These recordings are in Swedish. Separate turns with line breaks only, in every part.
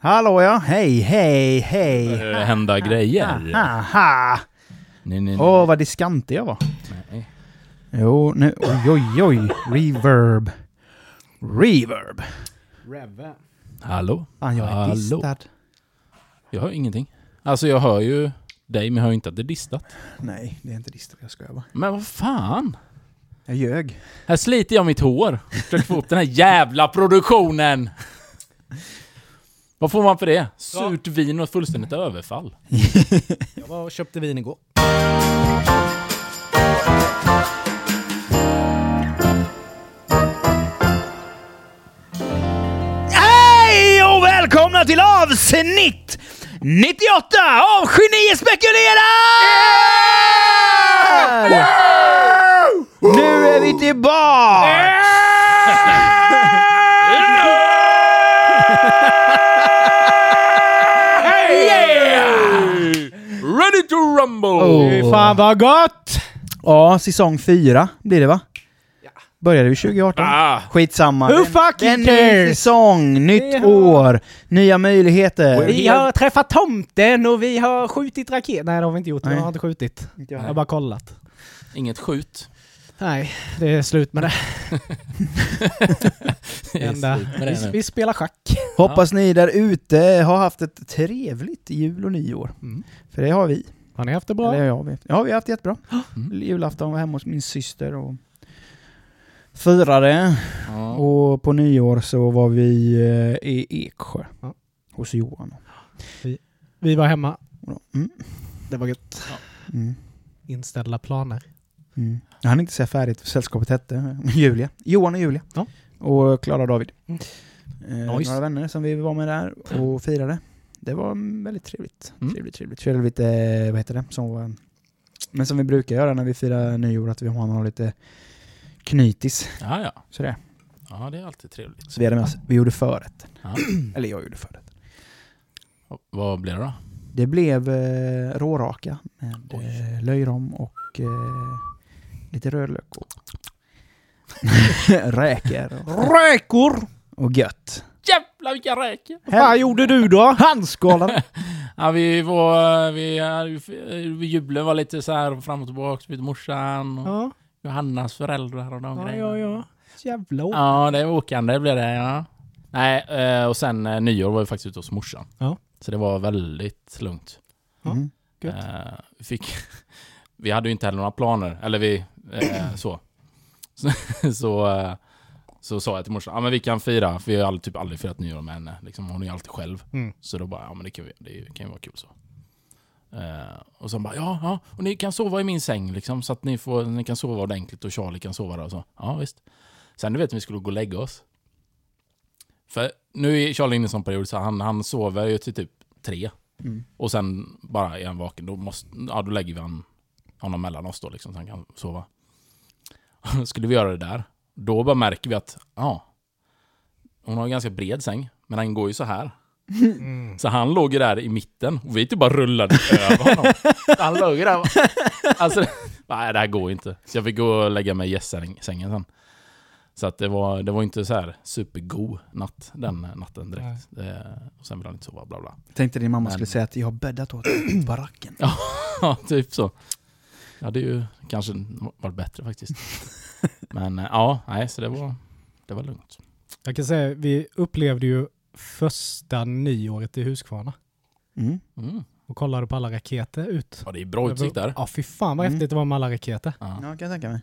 Hallå ja, hej, hej, hej.
Eh, hända grejer.
Aha!
Nej, nej,
Åh,
nej.
vad diskantig jag var.
nej.
Jo, nu, oj, oj, oj. Reverb. Reverb.
Reve.
Hallå?
Fan, jag är
Hallå?
distad.
Jag hör ingenting. Alltså jag hör ju dig, men jag hör inte att det är distat.
Nej, det är inte distad. Jag skojar bara.
Men vad fan?
Jag ljög.
Här sliter jag mitt hår. Försöker få upp den här jävla produktionen! Vad får man för det? Surt vin och ett fullständigt överfall.
Jag var och köpte vin igår.
Hej och välkomna till avsnitt 98 av Geni spekulerar! Nu är vi tillbaka!
Ready to rumble!
Oh.
Fan vad gott!
Ja, säsong 4 blir det va? Började vi 2018?
Ah,
Skitsamma.
Who fucking
det är en ny
cares?
säsong, nytt
har-
år, nya möjligheter.
Vi har träffat tomten och vi har skjutit raket. Nej det har vi inte gjort.
Nej.
Jag har inte skjutit.
Inte jag
Jag har bara kollat.
inget skjut.
Nej, det är slut med det.
Det
Enda.
med det
Vi, vi spelar schack.
Hoppas ni där ute har haft ett trevligt jul och nyår.
Mm.
För det har vi.
Har ni haft det bra?
Eller ja, vi. Ja, vi har haft jättebra.
Mm.
Julafton var hemma hos min syster och firade.
Ja.
Och på nyår så var vi eh, i Eksjö.
Ja.
Hos Johan.
Vi var hemma.
Mm.
Det var gött.
Mm.
Inställda planer.
Mm. Jag hann inte säga färdigt vad sällskapet hette. Julia. Johan och Julia.
Ja.
Och Klara och David.
Mm.
Eh,
Nice.
Några vänner som vi var med där och firade. Det var väldigt trevligt.
Mm.
Trevligt, trevligt. Körde lite, eh, vad heter det, som, men som vi brukar göra när vi firar nyår, att vi har lite knytis.
ja, ja.
Så det.
Ja, det är alltid trevligt.
Så vi hade med oss, vi gjorde förrätten.
Ja.
Eller jag gjorde förrätten.
Och Vad blir det då?
Det blev eh, råraka med eh, löjrom och eh, lite rödlök och räkor
Räkor!
och gött.
Jävlar vilka räkor!
Vad fan gjorde du då?
Handskålar!
Ja, vi var... Vi, vi, julen var lite så här fram och tillbaka med morsan och
Ja,
Johannas föräldrar och de
ja,
grejerna.
ja. ja. Jävla år.
Ja, det är åkande blev det, ja. Nej, eh, och sen eh, nyår var vi faktiskt ute hos morsan.
Ja.
Så det var väldigt lugnt.
Ja.
Mm.
Gött.
Eh, vi fick... vi hade ju inte heller några planer, eller vi... Så. Så, så, så sa jag till morsan, ja men vi kan fira, för vi har aldrig, typ aldrig firat nyår med henne. Liksom, hon är ju alltid själv.
Mm.
Så då bara, ja men det kan, vi, det kan ju vara kul så. Eh, och så bara, ja, ja, och ni kan sova i min säng liksom, så att ni, får, ni kan sova ordentligt och Charlie kan sova där och så. Ja, visst. Sen du vet, vi skulle gå och lägga oss. För nu är Charlie inne i en sån period, så han, han sover ju till typ tre.
Mm.
Och sen bara är han vaken, då, måste, ja, då lägger vi han, honom mellan oss då liksom, så han kan sova. Skulle vi göra det där. Då bara märker vi att, ja, hon har en ganska bred säng, men den går ju så här.
Mm.
Så han låg ju där i mitten och vi typ bara rullade över honom. Han låg ju där. Alltså, nej det här går inte. Så jag fick gå och lägga mig i gästsängen sen. Så att det var, det var inte så här supergod natt den natten direkt. Det, och sen ville han inte sova, bla bla.
Tänkte din mamma
Men-
skulle säga att jag har bäddat åt baracken.
Ja, typ så. Ja, det hade ju kanske varit bättre faktiskt. Men eh, ja, nej, så det var, det var lugnt.
Jag kan säga, vi upplevde ju första nyåret i Huskvarna.
Mm.
Mm.
Och kollade på alla raketer ut.
Ja, det är bra utsikt där.
Ja, fy fan vad
Mm.
häftigt det var med alla raketer.
Ja.
Ja, kan jag tänka mig.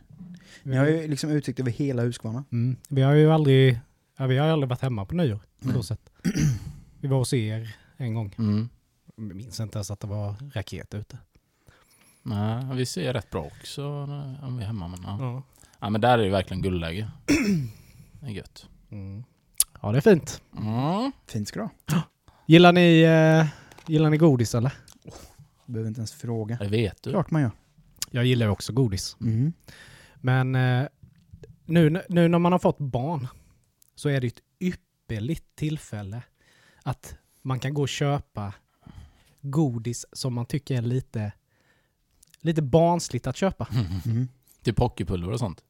Ni har ju liksom utsikt över hela Huskvarna.
Mm. Vi har ju aldrig, ja, vi har aldrig varit hemma på nyår. På
Mm.
så sätt. Vi var hos er en gång.
Mm.
Jag minns inte ens att det var raket ute.
Nej, vi ser rätt bra också när- om vi är hemma. Men, ja.
Ja.
Ja men där är det verkligen guldläge. Det är gött.
Mm. ja, det är fint.
Mm.
Fint ska du ha.
Gillar ni, eh, gillar ni godis eller?
Behöver inte ens fråga.
Det vet du.
Klart man gör.
Jag gillar ju också godis.
Mm.
Men eh, nu, nu när man har fått barn så är det ett ypperligt tillfälle att man kan gå och köpa godis som man tycker är lite, lite barnsligt att köpa.
Mm.
Typ hockeypulver och sånt.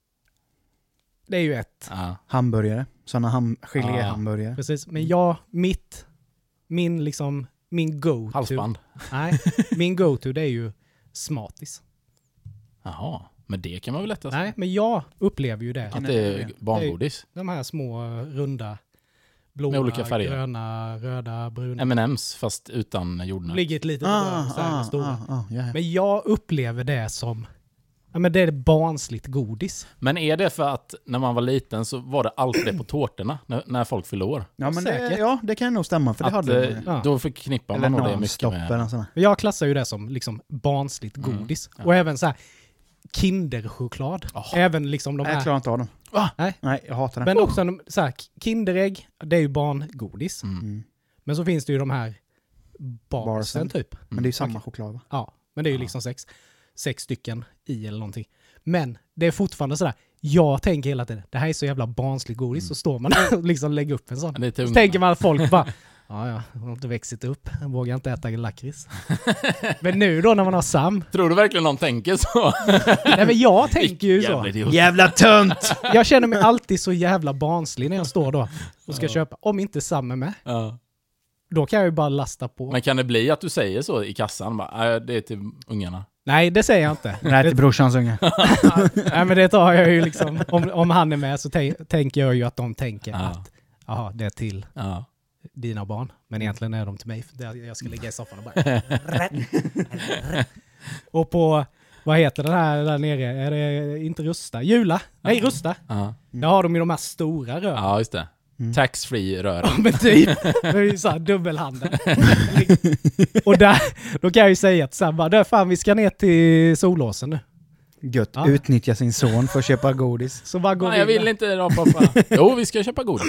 Det är ju ett.
Ja.
Hamburgare. Sådana ham- geléhamburgare.
Precis. Men jag, mitt min liksom, min go-to.
Halsband.
Nej, min go-to det är ju smartis.
Jaha, men det kan man väl lättast
Nej, men jag upplever ju det.
Att det är barngodis?
De här små eh, runda, blåa,
Med olika färger.
gröna, röda, bruna.
M&M's fast utan jordnöt.
Ligger ett litet
Ah,
här
ah,
stora.
ah, ah, ja, ja.
Men jag upplever det som, ja men det är barnsligt godis.
Men är det för att när man var liten så var det alltid det på tårtorna när, när folk fyllde år?
Ja, men det,
Säkert.
ja, det kan nog stämma, för det
Att,
hade
eh. Då förknippar
Eller
man nog det mycket
nonstop
med...
eller.
Jag klassar ju det som liksom barnsligt
Mm,
godis.
ja.
Och även så här Kinderchoklad.
Oh.
Även liksom de
Nej, jag
här.
klarar inte av dem.
Va?
Nej.
Nej, jag hatar det.
Men också de- så här, Kinderägg, det är ju barngodis.
Mm.
Mm.
Men så finns det ju de här barsen
Barsen.
typ.
Men det är ju samma choklad va?
Ja, men det är ju liksom sex, sex stycken i eller någonting. Men det är fortfarande sådär, jag tänker hela tiden, det här är så jävla barnsligt godis,
Mm.
så står man och liksom lägger upp en sån. Så tänker man att folk bara, ja ja, jag har inte växt upp, jag vågar inte äta lakrits. men nu då när man har Sam,
Tror du verkligen någon tänker så?
nej men jag tänker ju så.
Jävla idiot.
Jävla tönt!
Jag känner mig alltid så jävla barnslig när jag står då och ska
Ja.
köpa, om inte Sam är med,
Ja.
då kan jag ju bara lasta på.
Men kan det bli att du säger så i kassan? Bara, "Nej, det är till ungarna.
Nej, det säger jag inte.
Nej, till brorsans unge.
Nej men det tar jag ju liksom, om, om han är med så tän- tänker jag ju att de tänker
Ja.
att jaha, det är till
Ja.
dina barn. Men egentligen är de till mig, jag ska ligga i soffan och bara... och på, vad heter den här där nere? Är det inte Rusta? Jula? Nej, Rusta.
Ja.
Där har de ju de här stora rören.
ja, just det.
Mm.
Tax-free rör.
Ja men typ, det är ju såhär dubbelhandel. och där, då kan jag ju säga till Sam bara, "Du, fan vi ska ner till Solåsen nu.
Gött.
Ja.
Utnyttja sin son för att köpa godis.
Så bara går
Nej, jag vill inte då pappa. Jo, vi ska köpa godis.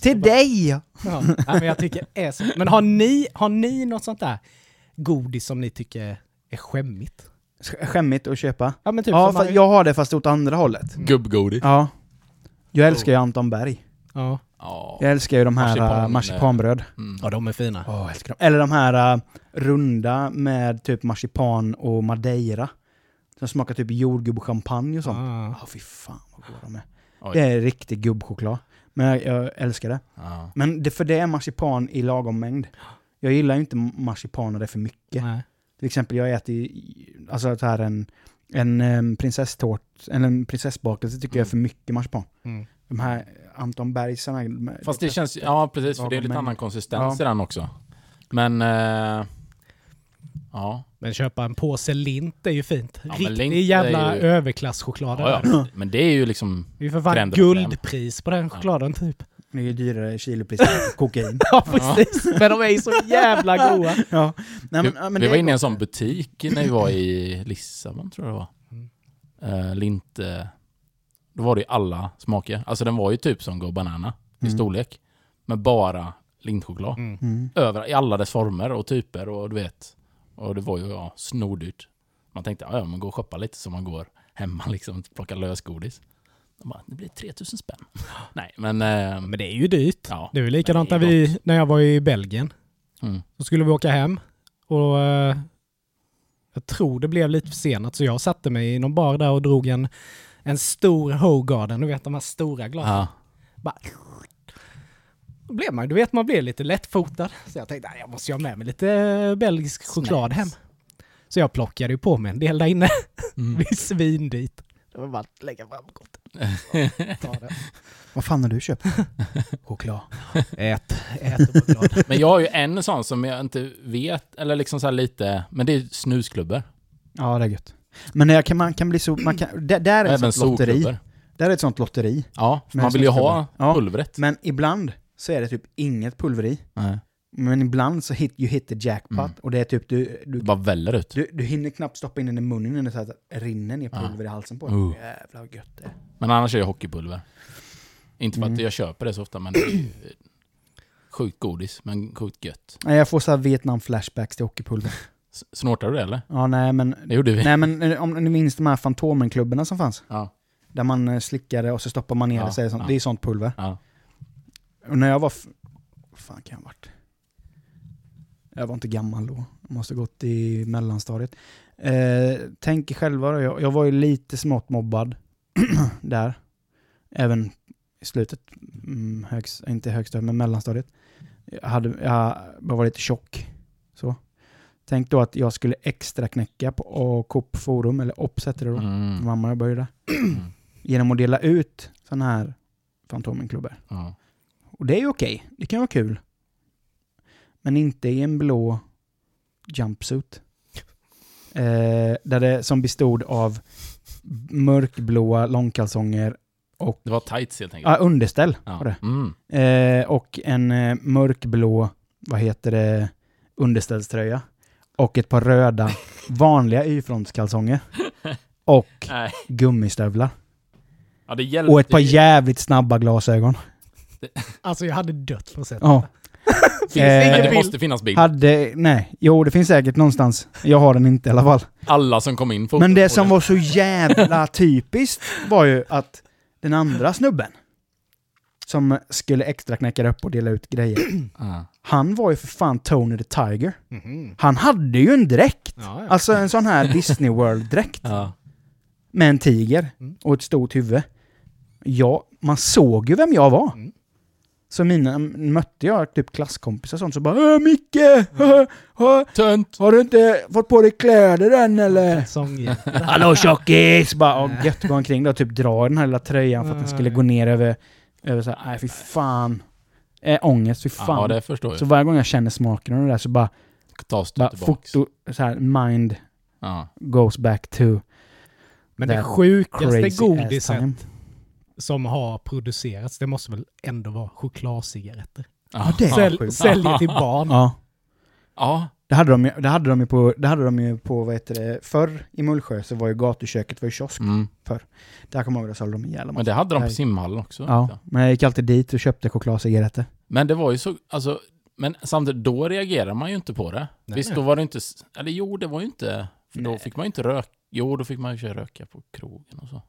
Till dig!
Ja, Nej, men jag tycker det är så. Men har ni, har ni något sånt där godis som ni tycker är skämmigt?
Skämmigt att köpa.
Ja men typ
Ja,
som
fast
man-
jag har det fast åt andra hållet.
Gubbgodis.
Ja. Jag älskar ju Anton Berg.
Ja.
Ja.
Jag älskar ju de här
Marsipan,
marsipan, marsipanbröd.
Mm.
ja, de är fina.
Jag älskar dem. Eller de här uh, runda med typ marsipan och madeira. Som smakar typ jordgubb och champagne och sånt.
Ah.
Åh fy fan vad goda de är.
Oj.
Det är riktig gubbchoklad. Men jag, jag älskar det.
Ja.
Men det, för det är marsipan i lagom mängd. Jag gillar ju inte marsipan när det är för mycket.
Nej.
Till exempel jag äter alltså så här en, en um, prinsesstårt, eller en prinsessbakelse tycker jag är för mycket marsipan.
Mm.
De här Anton Bergsarna. de-
Fast det känns Ja, precis. För det är lite annan konsistens
Ja.
i den också. Men... Eh, ja.
Men köpa en påse lint är ju fint.
men
Riktig jävla
ju-
överklasschoklad.
ja, ja. Men det är ju liksom...
Det är ju för fan guldpris på den chokladen typ.
Det är ju dyrare kilopris än kokain.
Ja precis, men de är ju så jävla goda.
ja. Nej, men,
vi
ja, men
vi
det
var inne i en sån butik när vi var i Lissabon, tror jag det var.
Mm.
Uh, lint... eh, då var det ju alla smaker. Alltså den var ju typ som Go Banana i
Mm.
storlek. Men bara lintchoklad.
Mm.
Mm.
Över, I alla dess former och typer och du vet. Och det var ju ja, snordyrt. Man tänkte, ja men gå och shoppa lite så man går hemma liksom och plockar lösgodis. De bara, det blir 3000 spänn. Nej men... eh,
Men det är ju dyrt.
ja.
Det är ju likadant
Men
när,
är
vi, när jag var i Belgien.
Mm.
Så skulle vi åka hem och eh, jag tror det blev lite försenat så jag satte mig i någon bar där och drog en, en stor Hogarden, du vet de här stora glasen.
Ja.
Bara, då blev man, du vet man blir lite lättfotad. Så jag tänkte, "Nej, jag måste ju ha med mig lite eh, belgisk choklad hem. Så jag plockade ju på mig en del där inne.
Mm.
Vi svindyrt. Det var bara att lägga fram det.
Vad fan har du köpt? Choklad.
Ät, ät och var glad.
Men jag har ju en sån som jag inte vet, eller liksom så lite, men det är snusklubbor.
Ja, det är gött. Men det kan, man kan bli så... Man kan, där, där är ett
Även
sånt lotteri. Där är ett sånt lotteri.
Ja, för man vill ju ha
snusklubbor. Ja.
pulvret.
Men ibland så är det typ inget pulver i.
Nej.
Men ibland så hit you hit the jackpot.
Mm.
Och det är typ du, du,
Det bara väller ut.
du, du hinner knappt stoppa in den i munnen innan det så att det rinner ner pulver i halsen på dig.
Uh.
Jävlar vad gött det är.
Men annars är det hockeypulver. Inte för
Mm.
att jag köper det så ofta, men det är ju sjukt godis, men sjukt gött.
Nej, jag får så här Vietnam-flashbacks till hockeypulver.
S- Snortar du det eller?
Ja, nej men...
Det gjorde vi.
Nej men eh, om ni minns de här Fantomen-klubborna som fanns?
Ja.
Där man eh, slickade och så stoppar man ner
Ja,
det. Sånt.
ja.
det är sånt pulver.
ja.
Och när jag var... Vad fan kan jag ha varit? Jag var inte gammal då. Jag måste ha gått i mellanstadiet. Eh, tänk själva då. Jag, jag var ju lite smått mobbad där. Även i slutet. Mm, högst, inte högstadiet, men mellanstadiet. jag, hade, jag var lite tjock. Så. Tänk då att jag skulle extra knäcka på Coop Forum, eller Ops hette det då.
Mm.
Mamma jag började.
Mm.
Genom att dela ut sådana här Fantomenklubbor.
Ja.
Och det är ju okej. Det kan vara kul. Men inte i en blå jumpsuit. Eh, där det som bestod av mörkblåa långkalsonger och
Det var tights helt enkelt.
ah, underställ.
Ja.
Var det.
Mm.
Eh, och en eh, mörkblå, vad heter det, underställströja. Och ett par röda vanliga Y-frontskalsonger. Och
Nej.
gummistövlar.
Ja, det hjälpte
Och ett par
ju.
jävligt snabba glasögon.
Alltså jag hade dött för att se
Ja.
Finns,
Eh,
men det
bild?
måste finnas bild.
Hade, nej, jo det finns säkert någonstans. Jag har den inte i alla fall.
Alla som kom in får
Men det som var så jävla typiskt var ju att den andra snubben som skulle extra knäcka upp och dela ut grejer. Han var ju för fan Tony the Tiger.
Mhm.
Han hade ju en dräkt.
Ja, ja.
Alltså en sån här Disney World-dräkt.
Ja.
Med en tiger
Mm.
och ett stort huvud. Ja, man såg ju vem jag var.
Mm.
Så mina, mötte jag typ klasskompisar och sånt så bara äh, Micke! äh,
Tönt!
Har du inte fått på dig kläder än eller? Hallå tjockis! Bara åh, gött gå omkring då och typ dra den här lilla tröjan för att den skulle gå ner över, över så här, nej fy fan. Äh, ångest, fy fan.
Ja, det förstår jag.
Så varje gång jag känner smaken av det där så bara,
Tas du
bara
tillbaks.
foto, så här, mind
Ja.
goes back to
Men det sjukaste godiset som har producerats, det måste väl ändå vara chokladcigaretter?
Ja, det är
Sälj, säljer till barn.
Ja.
Ja.
Det hade, de, ju- det hade de ju på, det hade de ju på, vad heter det, förr i Mullsjö så var ju gatuköket var ju kiosk.
Mm.
Där kommer jag ihåg sålde de ihjäl
Men det hade de på simhallen också.
Ja, men jag gick alltid dit och köpte chokladcigaretter.
Men det var ju så, alltså, men samtidigt då reagerar man ju inte på det.
Nej,
Visst, då var det inte, eller jo, det var ju inte, för då
Nej.
fick man ju inte röka, jo, då fick man ju köra röka på krogen och så.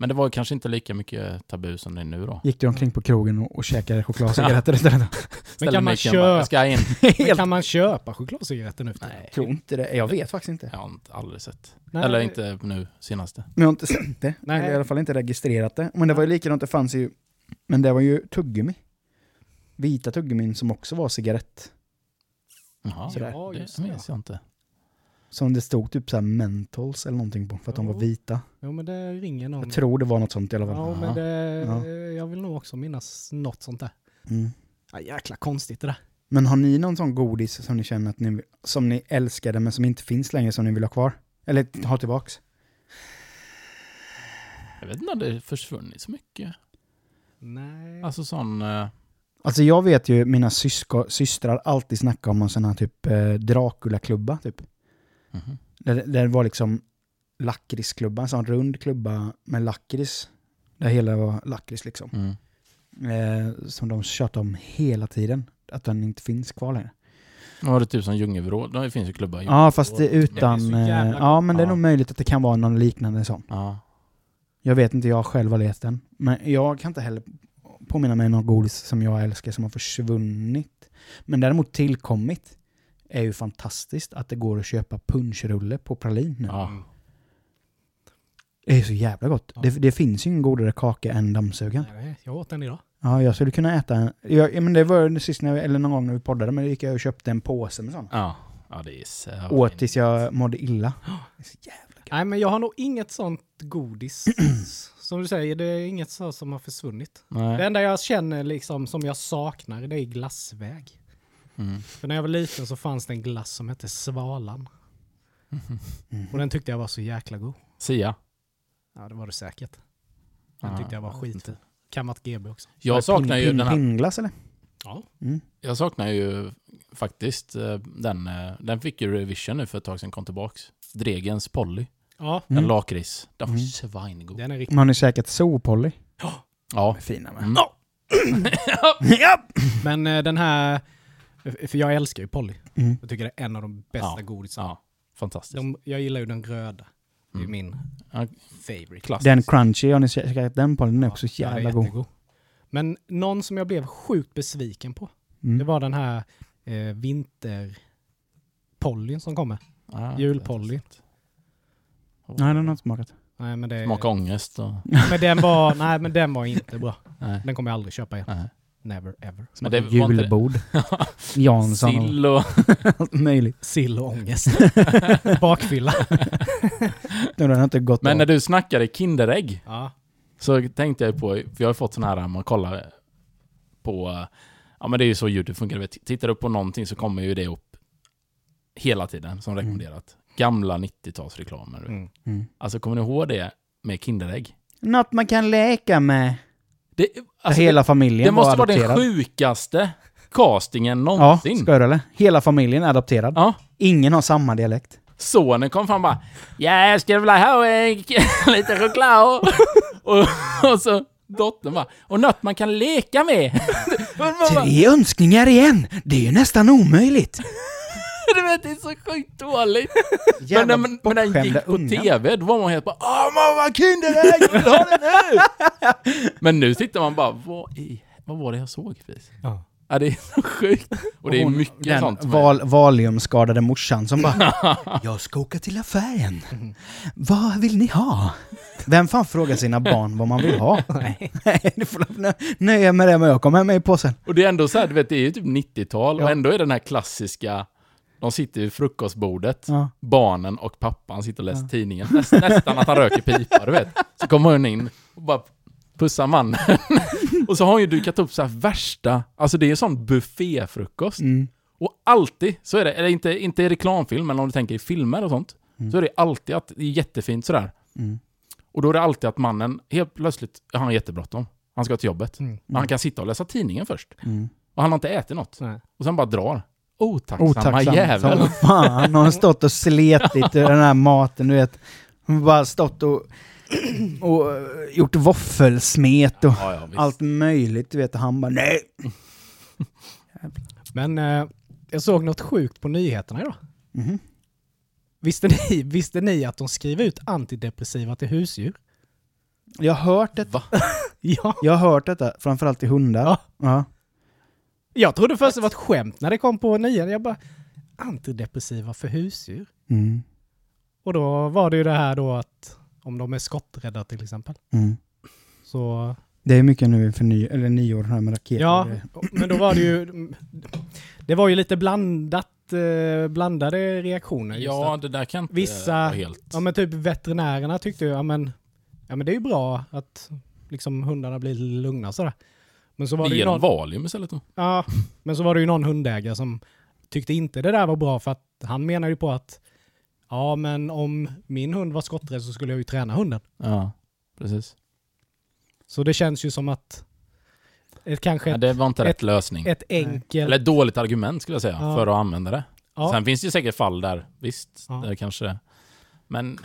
Men det var kanske inte lika mycket tabu som det är nu då.
Gick du omkring på krogen och, och käkade chokladcigaretter istället?
Ställde
kan man köpa-? Men kan man köpa chokladcigaretter nu?
Nej,
tror inte det. Jag vet faktiskt inte.
jag har inte, aldrig sett.
Nej.
Eller inte nu, senaste.
Men jag har inte sett det.
Nej.
Eller i alla fall inte registrerat det. Men det var ju likadant, det fanns ju... Men det var ju tuggummi. Vita tuggummin som också var cigarett.
Jaha,
Sådär.
Ja,
det
just det.
minns jag inte.
Som det stod typ såhär mentols eller någonting på, för att de var vita.
Jo men det ringer någon.
Jag tror det var något sånt i alla fall.
Ja men
Ja.
det,
Ja.
jag vill nog också minnas något sånt där.
Mm.
Ja, jäkla konstigt det där.
Men har ni någon sån godis som ni känner att ni, som ni älskade men som inte finns längre som ni vill ha kvar? Eller ha tillbaks?
Jag vet inte om det försvunnit så mycket.
Nej.
Alltså sån... eh,
Alltså jag vet ju mina sysko, systrar alltid snackar om en sån här typ eh, Dracula-klubba typ.
Mhm.
Där, där det var liksom lakritsklubba, en sån rund klubba med lakrits. Där hela var lakrits liksom.
Mm.
Eh, som de tjatar om hela tiden. Att den inte finns kvar längre.
Var det typ som Ljungbyvrå, det finns ju klubbar i
Ja, fast det är
Det är
utan...
så
eh,
jävla
ja, men det är
Ja.
nog möjligt att det kan vara någon liknande sån.
Ja.
Jag vet inte, jag själv har läst den. Men jag kan inte heller påminna mig någon godis som jag älskar som har försvunnit. Men däremot tillkommit är ju fantastiskt att det går att köpa punschrulle på pralin nu.
Ja.
Mm.
Det är så jävla gott.
Ja.
Det, det finns ju ingen godare kaka än dammsugaren.
Jag åt den idag.
Ja, jag skulle kunna äta en. Jag, ja, men det var sist när vi, eller någon gång när vi poddade, men då gick jag och köpte en påse med sån.
Ja. Ja, det är så
Åt tills jag mådde illa. Det är så jävla gött.
Nej men jag har nog inget sånt godis. som du säger, det är inget så som har försvunnit. Det
Nej.
enda jag känner liksom som jag saknar det är glassväg.
Mm.
För när jag var liten så fanns det en glass som hette Svalan.
Mm.
Och den tyckte jag var så jäkla god.
Sia.
Ja det var det säkert. Den
Ja,
tyckte jag var skit. Kammat GB också.
Var det
Jag saknar
pin-
ju
pin-
den här,
Pinnglass eller?
Ja.
Mm.
jag saknar ju faktiskt eh, den, eh, den fick ju revision nu för ett tag sedan kom tillbaks. Dregens Polly.
Ja,
Den
Mm.
lakrits. Den var
Mm.
svingod.
den är riktigt...
Man har säkert Zoopolly.
Ja.
De är fina med.
Mm.
ja.
Men eh, den här... För jag älskar ju Polly.
Mm.
Jag tycker det är en av de bästa
Ja.
godisarna.
ja. Fantastiskt.
De, jag gillar ju den röda. Det är
Mm.
min
Ja,
favorite.
klassiskt.
Den crunchy, har ni käkat den på? Den är
Ja,
också jävla god.
jättegod. Men någon som jag blev sjukt besviken på,
Mm.
det var den här eh, vinterpollyn som kommer.
Ja,
julpolly.
det är sant.
Nej, den har inte smakat.
Nej men, det,
Smaka ångest och...
men den var, nej men den var inte bra.
Nej.
Den kommer jag aldrig köpa igen.
Nej.
Never ever.
Men det var inte.
Julbord. Jansson
Sill och...
allt möjligt.
Sill och ångest. Bakfylla.
Har inte gått
Men
av.
när du snackade Kinderägg
Ja.
så tänkte jag på, för jag har fått sån här, man kollar på, ja men det är ju så YouTube funkar, tittar du på någonting så kommer ju det upp hela tiden som rekommenderat. Gamla 90-talsreklamer.
Mm.
Mm.
Alltså kommer ni ihåg det med Kinderägg?
Något man kan leka med.
Det, alltså,
Hela familjen
det måste
var
vara den
adopterad.
sjukaste castingen
Ja,
någonsin.
ska du eller? Hela familjen är adopterad.
Ja.
Ingen har samma dialekt.
Sonen kom fram bara Ja, jag skulle vilja ha lite choklad. och, och så dottern bara Och något man kan leka med. Man bara,
Tre önskningar igen! Det är ju nästan omöjligt.
du vet, det är så sjukt dåligt. Men när, men, när den gick på. TV, då var man helt bara Åh mamma, Kinderägg! Jag vill ha det nu! Men nu sitter man bara, vad, i, vad var det jag såg Fis?
Ja.
Ja, det är så sjukt. Och det är
Hon-
mycket
den
sånt.
Val, valiumskadade morsan som bara Jag ska åka till affären. Vad vill ni ha? Vem fan frågar sina barn vad man vill ha? Nej, du får nö- nöja med det men jag kommer med i påsen.
Och det är ändå så här, du vet, det är ju typ 90-tal och
Ja.
ändå är den här klassiska, de sitter vid frukostbordet,
Ja.
barnen och pappan sitter och läser
Ja.
tidningen. Näst, nästan att han röker pipa, du vet. Så kommer hon in och bara pussar mannen. och så har hon ju dukat upp så här värsta, alltså det är sån bufféfrukost.
Mm.
Och alltid så är det, eller inte, inte i reklamfilm, men om du tänker i filmer och sånt,
Mm.
så är det alltid att det är jättefint sådär.
Mm.
Och då är det alltid att mannen, helt plötsligt, han har jättebråttom. Han ska till jobbet.
Mm.
Och han kan sitta och läsa tidningen först.
Mm.
Och han har inte ätit något.
Nej.
Och sen bara drar. Otacksamma
Otacksam
jävel.
som fan. Har hon stått och sletit i den här maten, du vet. Hon har bara stått och, och gjort våffelsmet och
Ja, ja,
allt möjligt, du vet. Och han bara nej.
Men eh, jag såg något sjukt på nyheterna idag.
Mhm.
Visste ni, visste ni att de skriver ut antidepressiva till husdjur?
Jag har hört det.
Ja.
Jag har hört detta, framförallt till hundar.
Ja.
Ja.
Jag trodde först det var ett skämt när det kom på nyheterna. Jag bara, antidepressiva för husdjur?
Mm.
Och då var det ju det här då att om de är skotträdda till exempel.
Mm.
Så,
Det är mycket nu för ny, eller nyår här med raketer.
ja, men då var det ju, det var ju lite blandat, eh, blandade reaktioner.
Ja, det där kan inte
Vissa-
vara helt...
Ja men typ veterinärerna tyckte ju, ja men, ja men det är ju bra att liksom hundarna blir lugna sådär. Men så var det
ger
ju någon,
Valium istället då.
ja, men så var det ju någon hundägare som tyckte inte det där var bra för att han menar ju på att ja men om min hund var skotträdd så skulle jag ju träna hunden.
Ja, precis.
Så det känns ju som att ett, kanske
Ja,
ett,
det var inte
ett-
rätt lösning.
ett enkelt...
Eller ett dåligt argument skulle jag säga,
Ja.
för att använda det.
ja,
Sen finns det ju säkert fall där, visst,
Ja.
där kanske... Men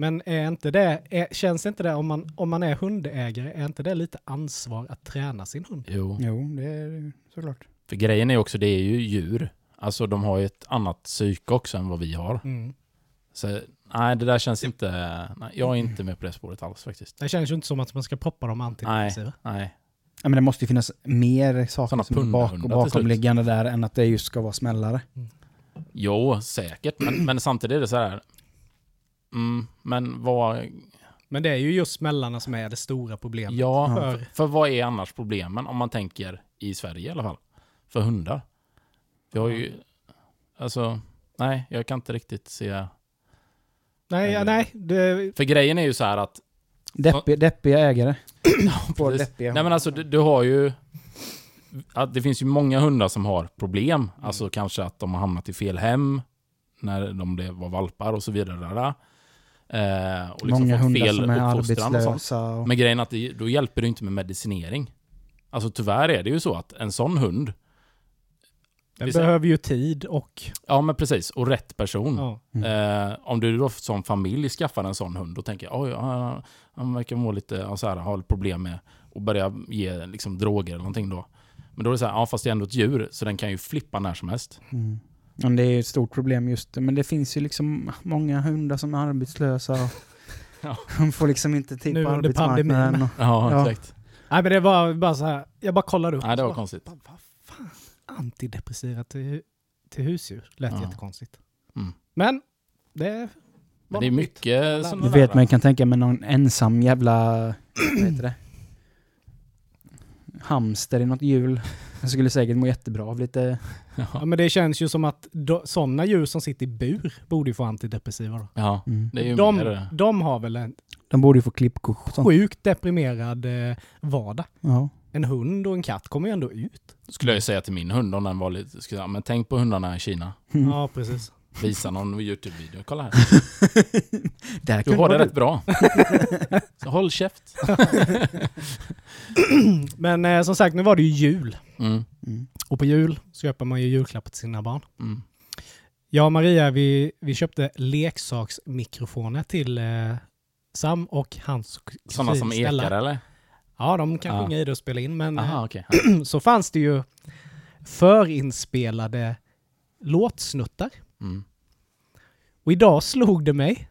men är inte det, är, känns inte det om man, om man är hundägare, är inte det lite ansvar att träna sin hund?
jo,
Jo, det är såklart.
för grejen är också, det är ju djur. Alltså de har ju ett annat psyke också än vad vi har.
Mm.
Så nej, det där känns inte... Nej, jag är inte med på det spåret alls faktiskt.
Det känns ju inte som att man ska proppa dem antidepressiva.
Nej.
Ja, men det måste ju finnas mer saker
Såna
som är bak, bakomliggande där än att det just ska vara smällare.
Jo, säkert. Men, men samtidigt är det så här... Mm, men vad...
Men det är ju just smällarna som är det stora problemet.
Ja,
För-
för, vad är annars problemen om man tänker i Sverige i alla fall? För hundar. Vi har ju... Alltså, nej, jag kan inte riktigt se...
Nej, ja, nej. Det,
För grejen är ju så här att...
Deppiga, deppiga ägare.
Precis.
deppiga
Nej men alltså du, du har ju... Att det finns ju många hundar som har problem.
Mm.
Alltså kanske att de har hamnat i fel hem när de blev, var valpar och så vidare. Eh, och liksom
Många
fått
hundar
fel
som är
uppfostran och sånt.
arbetslösa. Och...
Men grejen är att det, då hjälper det inte med medicinering. Alltså tyvärr är det ju så att en sån hund,
den behöver ju tid och...
ja men precis, och rätt person.
Ja.
Eh, om du då som familj skaffar en sån hund, då tänker jag oj, han, han verkar må lite, så här, ha problem med att börja ge liksom, droger eller någonting då. Men då är det så här, ja fast det är ändå ett djur, så den kan ju flippa när som helst.
Mm. Ja, det är ett stort problem just det. Men det finns ju liksom många hundar som är arbetslösa. Och
Ja.
De får liksom inte tid
Nu
på arbetsmarknaden. Och,
Ja,
Ja.
exakt.
Nej men det var bara så här, jag bara kollade upp.
Nej, det var
bara,
konstigt.
Vad, vad fan? Antidepressiva till, till husdjur? Lät
Ja.
jättekonstigt.
Mm.
Men det
Men det är mycket sådana
du vet man kan tänka mig någon ensam jävla... vad heter det? hamster i något hjul. Den skulle säkert må jättebra av lite...
Ja, men det känns ju som att sådana djur som sitter i bur borde ju få antidepressiva då.
Ja,
Mm.
det är ju
De,
mer...
de har väl en
De borde ju få klippkort
sjukt deprimerad eh, vardag.
Ja.
En hund och en katt kommer ju ändå ut.
Skulle jag ju säga till min hund om den var lite... Skulle jag, säga, men tänk på hundarna i Kina.
Mm.
Ja, precis.
Visa någon YouTube-video. Kolla här.
Där
Du har det
vara
rätt bra. Så håll käft.
Men eh, som sagt, nu var det ju jul.
Mm.
Mm.
Och på jul så köper man ju julklappar till sina barn.
Mm.
Jag och Maria, vi, vi köpte leksaksmikrofoner till eh, Sam och hans
Sådana som
Stella.
ekar eller?
Ja, de kan
Ja.
sjunga i det och spela in, men eh,
Aha, okej.
så fanns det ju förinspelade låtsnuttar.
Mm.
Och idag slog det mig,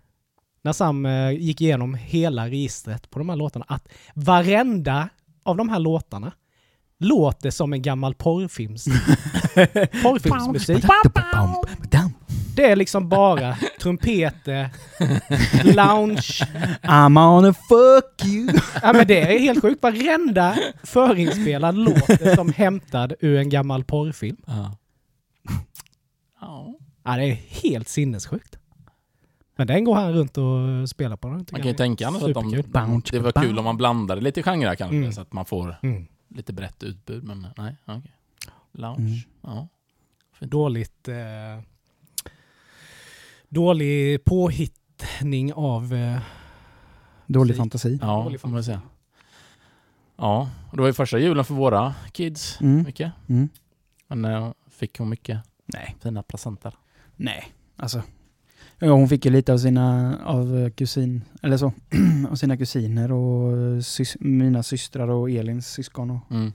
när Sam eh, gick igenom hela registret på de här låtarna, att varenda av de här låtarna låter som en gammal porrfilms, porrfilmsmusik. Det är liksom bara trumpeter, lounge.
I'm on a fuck you.
Ja men det är helt sjukt. Varenda förinspelad låt är som hämtad ur en gammal porrfilm.
Ja. Ja.
Ja, det är helt sinnessjukt. Men den går han runt och spelar på. Den,
Man kan ju tänka annars att de, det var kul om man blandade lite genrer kanske,
Mm.
så att man får
Mm.
Lite brett utbud. Men nej, okej. Lounge.
Mm.
Ja.
Dåligt... Eh, dålig påhittning av... Eh,
Dålig
Musik.
fantasi.
Ja,
Dålig
får man säga. Ja, och det var ju första julen för våra kids.
Mm.
Mycket.
Mm.
Men eh, fick hon mycket
Nej.
fina presenter.
Nej, alltså. Ja, hon fick ju lite av sina av eh, kusin, eller så, av sina kusiner och eh, sys, mina systrar och Elins syskon och
Mm.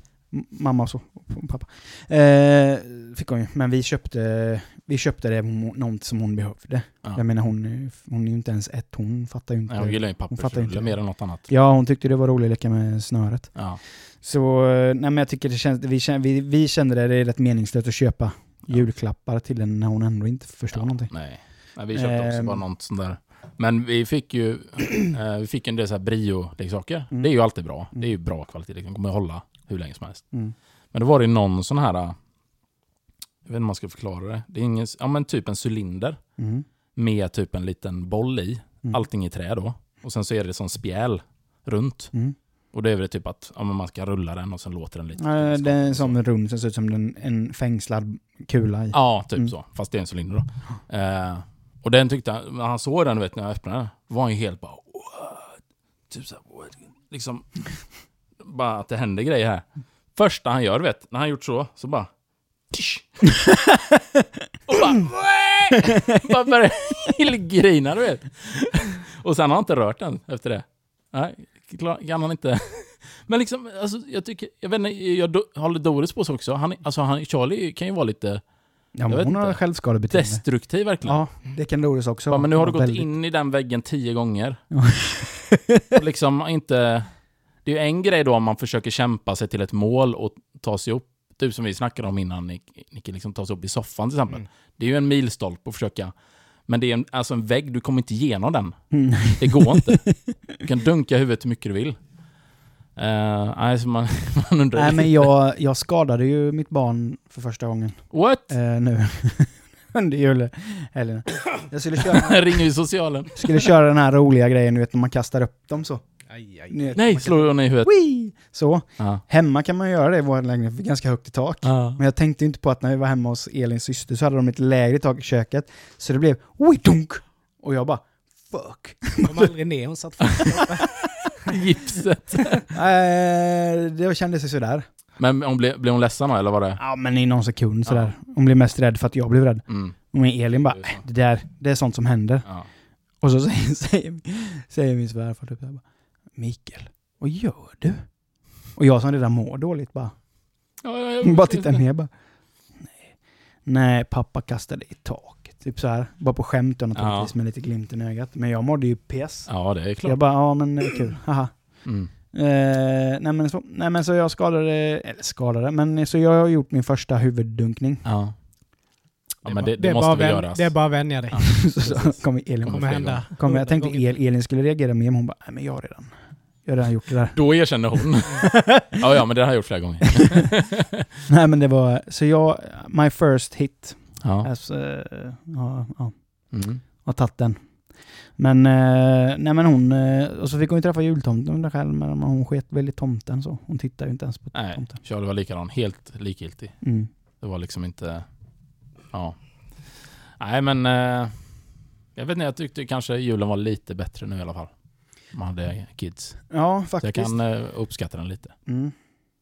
mamma och så, och pappa. Eh, fick hon ju, men vi köpte, vi köpte det något som hon behövde.
Ja.
Jag menar hon, hon är ju inte ens ett, hon fattar ju inte.
Nej, hon gillar ju
fattar inte
pappersrulle
det.
mer än något annat.
Ja, hon tyckte det var roligt att leka med snöret.
Ja.
Så, eh, nej men jag tycker det känns, vi, känner, vi, vi kände det, det är rätt meningslöst att köpa
Ja.
julklappar till henne när hon ändå inte förstår
ja,
någonting.
Nej. Nej, vi köpte också
Ehm.
bara något sånt där. Men vi fick ju eh, vi fick en del så här Brio-leksaker.
Mm.
Det är ju alltid bra.
Mm.
Det är ju bra kvalitet. De kommer hålla hur länge som helst.
Mm.
Men då var det någon sån här... eh, Jag vet inte om man ska förklara det. Det är ingen, ja men typ en cylinder
Mm.
med typ en liten boll i.
Mm.
Allting i trä då. Och sen så är det som spjäl runt.
Mm.
Och det är väl typ att ja, man ska rulla den och sen låter den lite.
Ja, det är en sån rund som ser ut som en, en fängslad kula i.
Ja, typ
Mm.
så. Fast det är en cylinder då. Eh, och den tyckte han, när han såg den vet, när jag öppnade den, var han ju helt bara what? Typ så här, what? Liksom, bara att det händer grejer här. Första han gör, vet, när han gjort så, så bara Tisch. och bara Bara börjar grina, du vet. Och sen har han inte rört den efter det. Nej, kan han inte. Men liksom, alltså, jag tycker, jag vet inte, jag håller Doris på så också. Han, alltså, han, Charlie kan ju vara lite
Ja, men hon har självskadebeteende.
destruktiv verkligen.
Ja, det kan Doris också
Bara, men nu har du gått
väldigt-
in i den väggen tio gånger.
Ja.
och liksom inte... Det är ju en grej då om man försöker kämpa sig till ett mål och ta sig upp. Typ som vi snackade om innan, Nick, Nicke liksom ta sig upp i soffan till exempel.
Mm.
Det är ju en milstolpe att försöka. Men det är en, alltså en vägg, du kommer inte igenom den.
Mm.
Det går inte. Du kan dunka huvudet hur mycket du vill. Uh, nej, så man, man undrar
Nej, men jag, jag skadade ju mitt barn för första gången
What?
eh, nu. Under julhelgen. Jag skulle köra,
Ringer ju socialen.
skulle köra den här roliga grejen, du vet när man kastar upp dem så.
Aj, aj.
Vet,
Nej, slår hon i huvudet?
Wii! Så.
Ja.
Hemma kan man göra det i vår lägenhet, för ganska högt i tak.
Ja.
Men jag tänkte inte på att när vi var hemma hos Elins syster så hade de ett lägre tak i köket. Så det blev dunk Och jag bara fuck.
Kom aldrig ner, hon satt fast.
Gipset.
Eh, det kändes ju sådär.
Men hon blev, blev hon ledsen då, eller var det?
Ja men i någon sekund sådär. Hon blev mest rädd för att jag blev rädd.
Mm.
Och med Elin bara,
Det är så.
"Äh, det där, det är sånt som händer.
Ja.
Och så säger, säger, säger min svärfar typ bara, Mikael, vad gör du? Och jag som redan mår dåligt bara,
Ja, ja,
bara tittar ner bara, nej, nej pappa kastade i taket. Typ så här, bara på skämt då naturligtvis med lite glimten i ögat. Men jag mådde ju piss.
Ja, det är klart.
Jag bara, ja men eh, kul, haha.
Mm.
Eh, nej, men så, nej men så jag skadade, eller skadade, men så jag har gjort min första huvuddunkning.
Ja. Ja,
är
men det, det,
är
måste
bara
väl
vän-
göras.
Det är bara att vänja dig.
Ja.
så, kommer Elin
Kommer
kommer hända.
Kom, jag tänkte. El, Elin skulle reagera mer, men hon bara, nej men jag har redan. Jag har redan gjort det där.
Då erkänner hon. ja, ja, men det har jag gjort flera gånger.
Nej men det var, så jag, my first hit.
Ja.
Alltså, ja, ja,
Mm.
har tagit den. Men, eh, nej men hon, eh, och så fick hon ju träffa jultomten där själv, men hon sket väldigt tomten så. Hon tittade ju inte ens på
Nej,
tomten.
Charlie var likadan. Helt likgiltig.
Mm.
Det var liksom inte... Ja. Nej, men... Eh, jag vet inte, jag tyckte kanske julen var lite bättre nu i alla fall. Man hade kids.
Ja,
Så
faktiskt.
jag kan eh, uppskatta den lite.
Mm.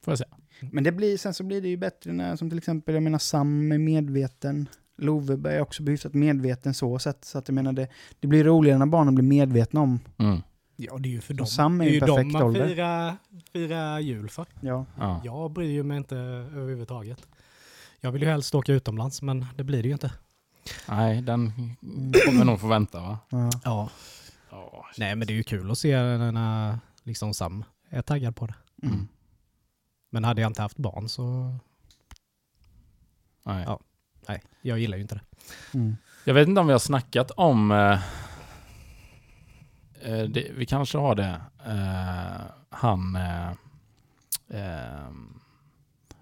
Får jag säga.
Men det blir, sen så blir det ju bättre när, som till exempel, jag menar Sam är medveten. Love är också hyfsat medveten så sätt. Så att jag menar det, det blir roligare när barnen blir medvetna om.
Mm.
Ja, det är ju för dem.
Sam är
det är
ju
ju
perfekt
dem man
ålder.
firar, jul för.
Ja.
Ja.
Jag bryr ju mig inte överhuvudtaget. Jag vill ju helst åka utomlands, men det blir det ju inte.
Nej, den kommer nog få vänta va?
ja.
Ja.
Ja.
Nej, men det är ju kul att se när liksom Sam är taggad på det.
Mm.
Men hade jag inte haft barn så...
Nej.
Ja. Nej, jag gillar ju inte det.
Mm.
Jag vet inte om vi har snackat om... Eh, eh, det, vi kanske har det. Eh, han... Eh, eh,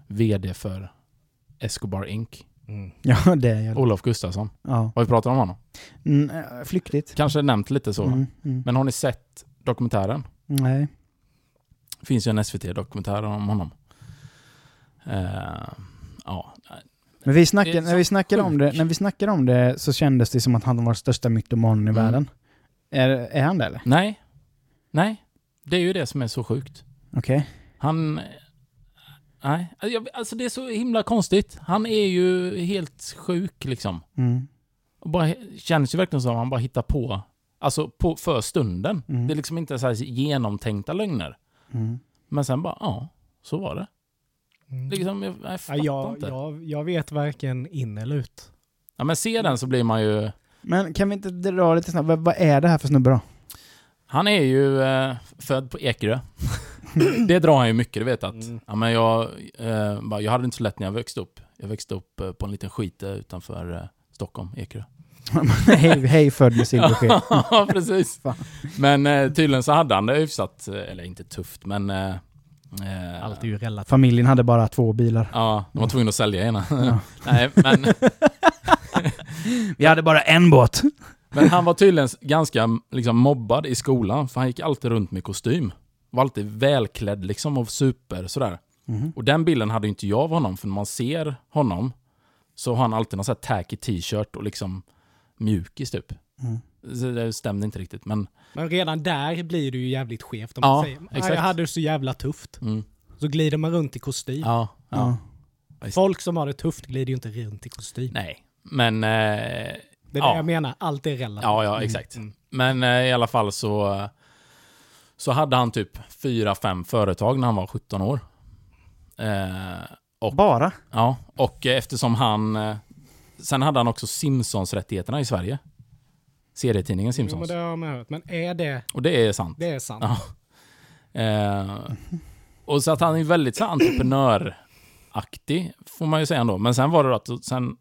VD för Escobar Inc.
Mm.
Ja, det är jag.
Olof Gustafsson.
Ja.
Har vi pratat om honom?
Mm, eh, flyktigt.
Kanske nämnt lite så.
Mm, mm.
Men har ni sett dokumentären?
Nej.
Det finns ju en SVT-dokumentär om honom. Eh, ja.
Men vi snackade, när, vi snackade om det, när vi snackade om det så kändes det som att han var största mytomanen i
Mm.
världen. Är, är han det eller?
Nej. Nej. Det är ju det som är så sjukt.
Okej.
Han... Nej, jag- alltså det är så himla konstigt. Han är ju helt sjuk liksom.
Mm.
Och bara, känns ju verkligen som att han bara hittar på, alltså på, för stunden.
Mm.
Det är liksom inte så genomtänkta lögner.
Mm.
Men sen bara, ja, så var det.
Mm.
Liksom, jag, jag
Ja,
fattar
jag,
inte.
jag, jag vet varken in eller ut.
Ja, men se den så blir man ju...
Men kan vi inte dra lite snabbt, vad, vad är det här för snubbe då?
Han är ju eh, född på Ekerö. det drar han ju mycket, du vet att.
Mm.
Ja, men jag, eh, bara, jag hade inte så lätt när jag växte upp. Jag växte upp eh, på en liten skite utanför eh, Stockholm, Ekerö.
hej, hej född med silversked.
ja, precis. Men eh, tydligen så hade han det hyfsat, eh, eller inte tufft, men... Eh,
Allt är ju relativt.
Familjen hade bara två bilar.
Ja, de var tvungna att sälja ena.
Ja.
Nej, men,
Vi hade bara en båt.
men han var tydligen ganska liksom, mobbad i skolan, för han gick alltid runt med kostym. Var alltid välklädd liksom och super sådär.
Mm.
Och den bilden hade inte jag av honom, för när man ser honom så har han alltid någon sån här tacky t-shirt och liksom mjukis typ.
Mm.
Det stämde inte riktigt, men...
Men redan där blir det ju jävligt skevt. Om
Ja,
man säger, "Ah,
exakt.
jag hade det så jävla tufft.
Mm,
Så glider man runt i kostym.
ja, ja,
Ja.
Folk som har det tufft glider ju inte runt i kostym.
Nej, men... Eh,
Det är
Ja.
det jag menar, allt är relativt.
ja, ja, exakt.
Mm.
Men eh, i alla fall så, så hade han typ fyra, fem företag när han var 17 år. Eh, och,
Bara?
ja, och eftersom han... Eh, sen hade han också Simpsons-rättigheterna i Sverige. Serietidningen
Jo, men
Simpsons.
det har man hört. Men är det,
Och det är sant.
det är sant.
Ja. Eh, och så att han är väldigt så entreprenöraktig, får man ju säga ändå. Men sen var det att sen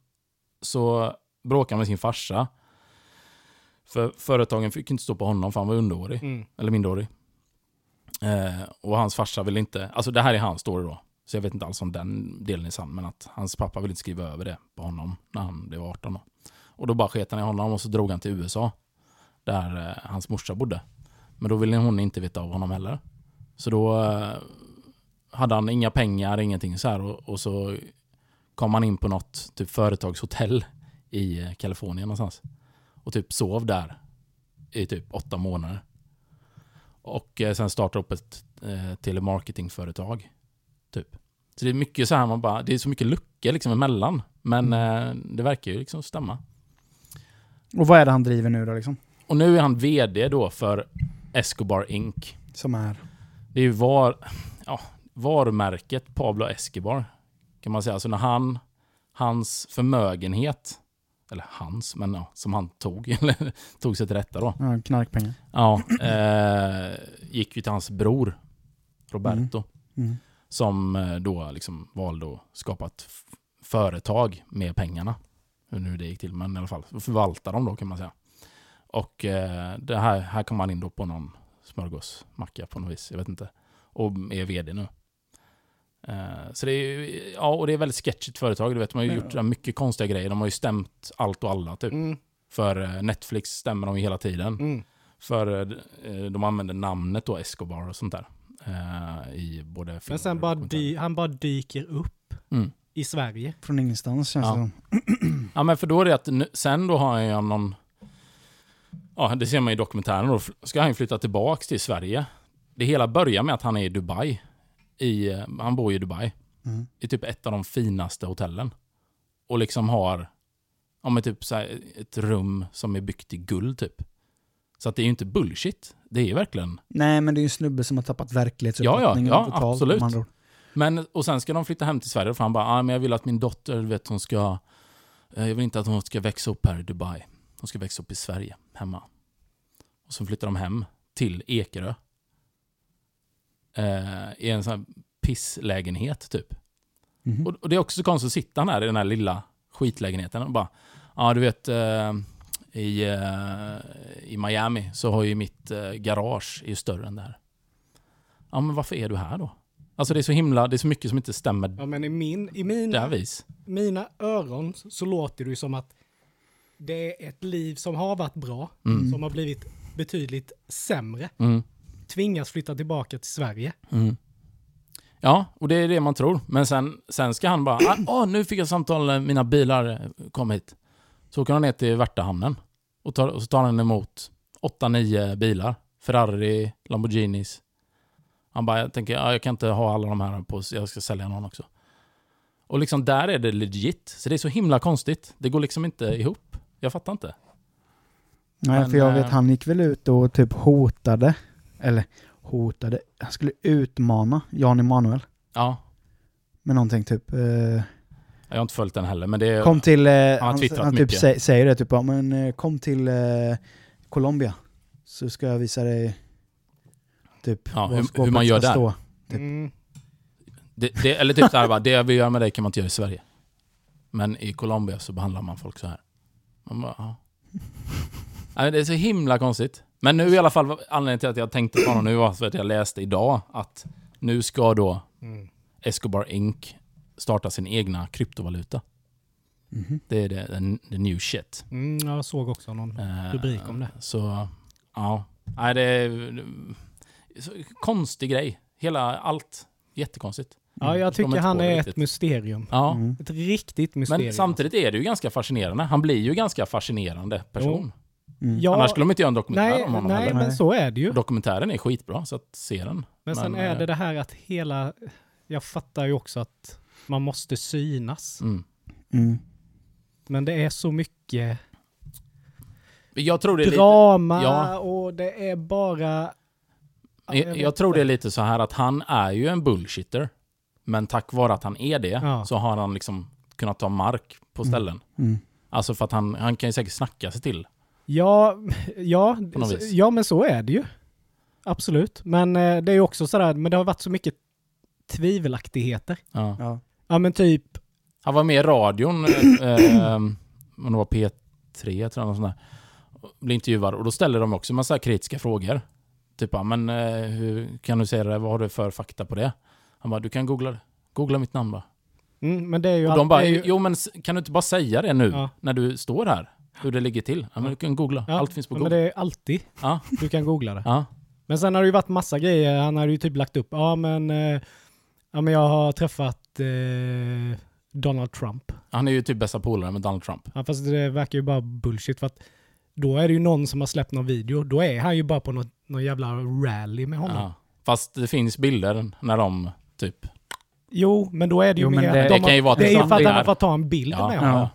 så bråkade han med sin farsa. För företagen fick inte stå på honom för han var underårig,
Mm.
eller minderårig. Eh, och hans farsa ville inte, alltså det här är hans story då. Så jag vet inte alls om den delen är sann, men att hans pappa ville inte skriva över det på honom när han blev 18 då. Och då bara sket han i honom och så drog han till USA. Där eh, hans morsa bodde. Men då ville hon inte veta av honom heller. Så då eh, hade han inga pengar, ingenting så här. Och, och så kom han in på något typ företagshotell i eh, Kalifornien någonstans. Och typ sov där i typ åtta månader. Och eh, sen startade upp ett eh, telemarketingföretag. Typ. Så det är mycket så här, man bara, det är så mycket luckor liksom emellan. Men eh, det verkar ju liksom stämma.
Och vad är det han driver nu då liksom?
Och nu är han VD då för Escobar Inc.
Som är?
Det är ju var, ja, varumärket Pablo Escobar. Kan man säga. Alltså när han, hans förmögenhet, eller hans, men ja, som han tog, eller tog sig till rätta då.
Ja, knarkpengar.
Ja, eh, gick ju till hans bror, Roberto.
Mm.
Som eh, då liksom valde att skapa ett företag med pengarna. Hur nu det gick till, men i alla fall förvalta dem då kan man säga. Och eh, det här, här kom man in då på någon smörgåsmacka på något vis. Jag vet inte. Och är vd nu. Eh, så det är, ja, och det är ett väldigt sketchigt företag. Du vet, de har ju
Ja.
gjort mycket konstiga grejer. De har ju stämt allt och alla typ.
Mm,
För eh, Netflix stämmer de ju hela tiden.
mm.
För eh, de använder namnet då Escobar och sånt där. eh, I både
Men sen bara dy, han bara dyker upp
Mm.
I Sverige.
Från ingenstans känns
Ja.
det som.
Ja men för då är det att nu, sen då har jag någon... Ja det ser man i dokumentären då. Ska han flytta tillbaks till Sverige. Det hela börjar med att han är i Dubai. I, eh, han bor i Dubai.
Mm.
I typ ett av de finaste hotellen. Och liksom har... Ja men typ så här, ett rum som är byggt i guld typ. Så att det är ju inte bullshit. Det är verkligen...
Nej, men det är ju en snubbe som har tappat verklighetsuppfattningen
Ja, ja, ja,
totalt.
absolut. Men, och sen ska de flytta hem till Sverige för han bara, ah, men jag vill att min dotter, vet hon ska... eh, Jag vill inte att hon ska växa upp här i Dubai. Hon ska växa upp i Sverige, hemma. Och så flyttar de hem till Ekerö. Eh, I en sån här pisslägenhet typ.
Mhm.
Och, och det är också så konstigt att sitta här i den här lilla skitlägenheten och bara, ja du vet, eh, i, eh, i Miami så har ju mitt eh, garage är ju större än det här. Ja men varför är du här då? Alltså det är så himla, det är så mycket som inte stämmer
Ja, men i, min, i mina,
vis.
mina öron så låter det ju som att det är ett liv som har varit bra,
Mm.
som har blivit betydligt sämre.
Mm.
Tvingas flytta tillbaka till Sverige.
Mm. Ja, och det är det man tror. Men sen, sen ska han bara, ah, nu fick jag samtal, mina bilar kom hit. Så åker han ner till Värtahamnen och, tar, och så tar han emot 8-9 bilar. Ferrari, Lamborghinis. Han bara, jag tänker, ja, jag kan inte ha alla de här på, jag ska sälja någon också. Och liksom där är det legit. Så det är så himla konstigt. Det går liksom inte ihop. Jag fattar inte.
Nej,
Men,
för jag vet,
eh,
han gick väl ut och typ hotade, eller hotade, han skulle utmana Jan Emanuel
Ja,
med någonting typ. Eh,
jag har inte följt den heller, men det är...
kom till, eh,
har
han,
twittrat
han typ
mycket.
sä, säger det typ, men eh, kom till eh, Colombia så ska jag visa dig typ
Ja, hur- hur man gör där.
stå. Typ.
Mm.
Det, det, eller typ såhär bara, det vi gör med dig kan man inte göra i Sverige. Men i Colombia så behandlar man folk så här. Man bara, ja. Nej, det är så himla konstigt. Men nu i alla fall, anledningen till att jag tänkte på honom nu var för att jag läste idag att nu ska då
Mm.
Escobar Inc. starta sin egna kryptovaluta.
Mhm.
Det är det, the, the new shit.
Mm, jag såg också någon
Eh,
rubrik om det.
Så, ja. Nej, det är konstig grej. Hela, allt. Jättekonstigt.
Ja, jag
mig
tycker han är
riktigt.
ett mysterium.
Ja.
Mm.
Ett riktigt mysterium.
Men samtidigt är det ju ganska fascinerande. Han blir ju ganska fascinerande person.
Mm.
Ja,
Annars skulle de inte göra en dokumentär
nej,
om honom
nej
heller.
men så är det ju.
Dokumentären är skitbra, så att se den.
Men sen
Men,
är
eh,
det det här att hela... Jag fattar ju också att man måste synas.
Mm.
Mm.
Men det är så mycket
Jag tror det är lite...
drama
ja.
och det är bara... Ja,
Jag, jag tror det är lite så här att han är ju en bullshitter. Men tack vare att han är det
Ja.
så har han liksom kunnat ta mark på
Mm.
ställen.
Mm.
Alltså för att han, han kan ju säkert snacka sig till.
Ja, ja, ja men så är det ju. Absolut. Men eh, det är ju också sådär, men det har varit så mycket tvivelaktigheter.
Ja.
Ja.
Ja men typ,
Han var med i radion, eh, eh, om det var P3 tror jag, något sånt där. Blev intervjuad och då ställde de också en massa kritiska frågor. Typ, men eh, hur kan du säga det? Vad har du för fakta på det? Han bara, du kan googla det. Googla mitt namn bara.
mm, men det är ju...
Och de bara,
ju,
jo men kan du inte bara säga det nu
Ja.
när du står här? Hur det ligger till? Ja, men du kan googla.
ja,
Allt finns på
ja, Men
Google.
det är alltid.
Ja.
Du kan googla det.
Ja.
Men sen har det ju varit massa grejer. Han har ju typ lagt upp, ja men, eh, ja, men jag har träffat eh, Donald Trump.
Han är ju typ bästa polare med Donald Trump.
Ja, fast det verkar ju bara bullshit för att då är det ju någon som har släppt någon video. Då är han ju bara på något, någon jävla rally med honom.
Ja. Fast det finns bilder när de typ...
Jo, men då är det ju
Jo,
mer
det-
att
det
de
kan ju vara
det är ju för att han har fått ta en bild
Ja,
med honom.
Ja.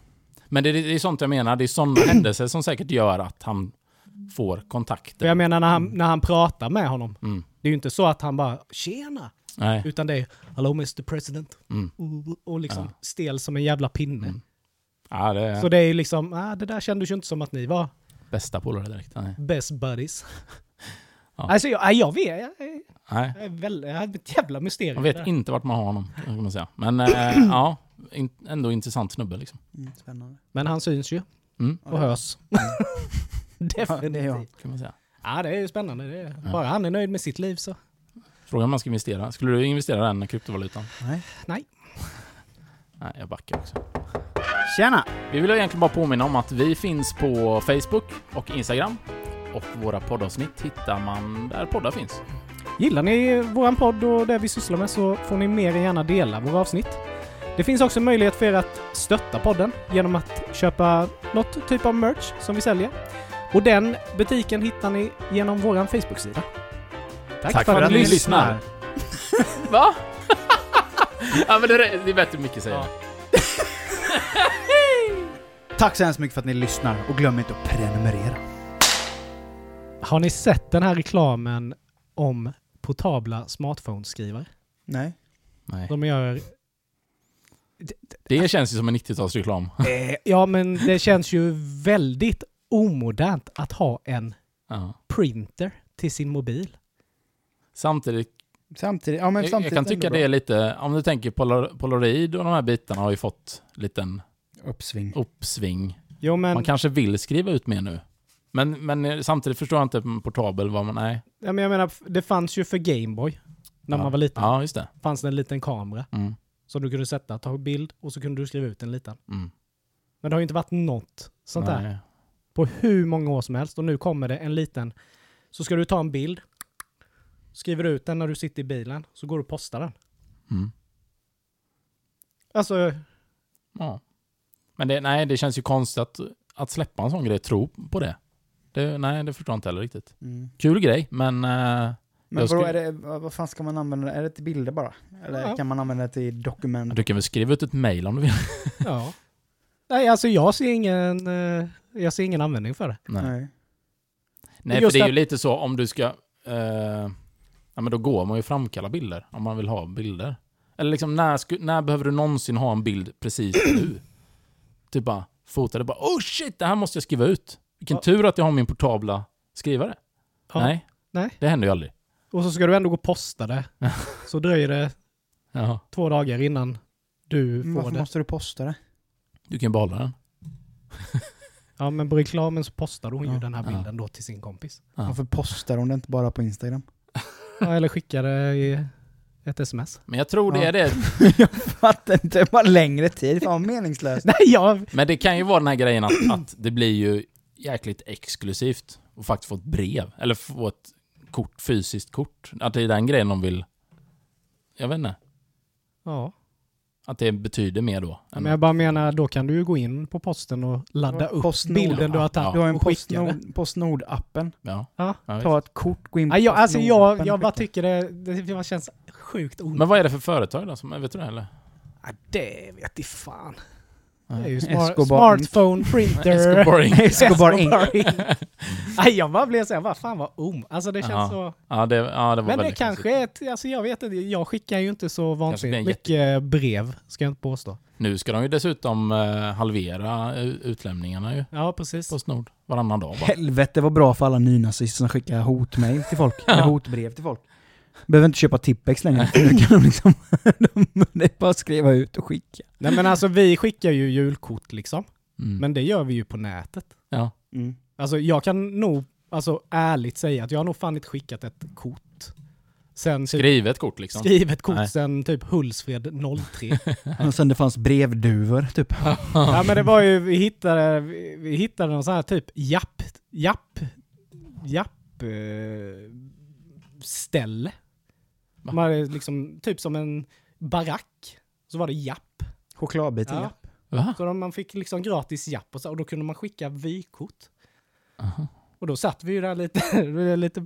Men det, är- det är sånt jag menar. Det är sådana händelser som säkert gör att han får kontakter.
jag menar när han, när han pratar med honom.
Mm.
Det är ju inte så att han bara “tjena”
Nej.
utan det är “Hello Mr President”
Mm.
och, och liksom
Ja.
stel som en jävla pinne.
Mm. Ja, det är
Så det är ju liksom, ah, det där kändes ju inte som att ni var
bästa polare direkt. Nej.
best buddies.
Ja.
Alltså jag, jag vet, jag,
Nej.
jag är väl, jag är ett jävla mysterium.
Man
det
vet
där.
inte vart man har honom, kan man säga. Men äh, ja, in, ändå intressant snubbe liksom.
Mm, spännande.
Men han syns ju
Mm,
och hörs.
Ja, det är jag.
Definitivt.
kan man säga.
Ja, det är ju spännande. Det är,
Ja.
Bara han är nöjd med sitt liv så.
Frågan om man ska investera. Skulle du investera den kryptovalutan?
Nej.
Nej.
Nej, jag backar också.
Tjena!
Vi vill egentligen bara påminna om att vi finns på Facebook och Instagram. Och våra poddavsnitt hittar man där poddar finns.
Gillar ni våran podd och det vi sysslar med så får ni mer än gärna dela våra avsnitt. Det finns också möjlighet för er att stötta podden genom att köpa något typ av merch som vi säljer. Och den butiken hittar ni genom våran Facebook-sida.
Tack för att ni lyssnar. Va? ja men det är, det är bättre Micke säger.
Ja.
Tack så hemskt mycket för att ni lyssnar och glöm inte att prenumerera.
Har ni sett den här reklamen om portabla smartphone-skrivare?
Nej.
Nej.
De gör...
Det känns ju som en 90-talsreklam.
Eh, ja, men det känns ju väldigt omodernt att ha en
Ja.
printer till sin mobil.
Samtidigt,
Samtidigt, ja men samtidigt
jag kan tycka det är lite, om du tänker Polar, Polaroid och de här bitarna har ju fått liten
uppsving.
uppsving.
Jo, men,
Man kanske vill skriva ut mer nu. Men, men eh, samtidigt förstår jag inte portabel vad man, nej.
ja, men jag menar, det fanns ju för Gameboy när
ja.
man var liten.
Ja, just det.
fanns det en liten kamera
Mm.
som du kunde sätta, ta bild och så kunde du skriva ut en liten.
Mm.
Men det har ju inte varit något sånt där
Nej.
på hur många år som helst och nu kommer det en liten, så ska du ta en bild, skriver ut den när du sitter i bilen, så går du och postar den.
Mm.
Alltså,
Ja. Men det, nej, det känns ju konstigt att, att släppa en sån grej, tro på det. Det nej, det förstår jag inte heller riktigt.
Mm.
Kul grej, men... eh,
Men vadå,
skulle-
är det, vad fan ska man använda det? Är det till bilder bara? Eller
Ja.
kan man använda det till dokument?
du kan väl skriva ut ett mail om du vill?
ja. Nej, alltså jag ser ingen, eh, jag ser ingen användning för det.
Nej,
Nej.
nej för det är
att-
ju lite så om du ska... eh, ja, men då går man ju framkalla bilder, om man vill ha bilder. Eller liksom, när, sku, när behöver du någonsin ha en bild precis nu? typ bara, fota det bara, oh shit, det här måste jag skriva ut. Vilken
Ja.
tur att jag har min portabla skrivare.
Ja.
Nej,
Nej.
det händer ju aldrig.
Och så ska du ändå gå och posta det. Så dröjer det
Ja.
två dagar innan du
Men
får
Varför
det.
måste du posta det?
Du kan ju behålla den.
Ja, men på reklamen så postar hon ju
Ja.
den här
Ja.
bilden då till sin kompis.
Ja.
Varför postar hon det inte bara på Instagram?
Ja, eller skickar det i ett sms.
Men jag tror det
Ja.
är det.
jag fattar inte, det var längre tid. Fan vad meningslöst.
Nej, jag...
Men det kan ju vara den här grejen att, att det blir ju jäkligt exklusivt att faktiskt få ett brev. Eller få ett kort, fysiskt kort. Att det är den grejen de vill... Jag vet inte.
Ja.
Att det betyder mer då.
Men jag bara menar, då kan du ju gå in på posten och ladda upp
Postnord.
bilden du har tagit
Du har en
och.
Postnord- Postnord-appen.
Ja.
Ja.
ja.
Ta ett kort, gå in på
Nej, jag, alltså jag, jag
och
bara tycker det, det känns sjukt onödigt.
Men vad är det för företag då? Som, vet du det eller?
Ja, det vet jag fan. Det är
Ja.
ju smart,
Escobar Inc.
smartphone printer.
Escobar Inc.
Nej, jag bara blev såhär, vad fan vad om. Alltså det känns
Ja,
så...
Ja, det, ja, det var
Men det kanske
konstigt.
är ett, alltså jag vet inte, jag skickar ju inte så vansinnigt mycket brev, ska jag inte påstå.
Nu ska de ju dessutom eh, halvera eh, utlämningarna ju.
Ja, precis.
Postnord. Varannan dag bara.
Helvete vad bra för alla nynazister som skickar hotmail till folk. Eller hotbrev till folk. Behöver inte köpa Tippex längre. Nu kan de liksom, de, det är bara att skriva ut och skicka.
Nej men alltså vi skickar ju julkort liksom.
Mm.
Men det gör vi ju på nätet.
ja.
Mm.
Alltså jag kan nog, alltså ärligt säga att jag har nog fan inte skickat ett kort. Sen typ,
Skrivet kort liksom.
skrivet kort
Nej.
sen typ Hultsfred 03.
Och sen det fanns brevduvor, typ.
ja men det var ju, vi hittade, vi hittade någon sån här typ japp, japp, japp eh, ställe. Man hade liksom, typ som en barack. Så var det japp.
Chokladbit i
Ja.
japp.
Va?
Så de, man fick liksom gratis japp och, så, och då kunde man skicka vykort.
Aha.
Och då satt vi ju där lite, lite,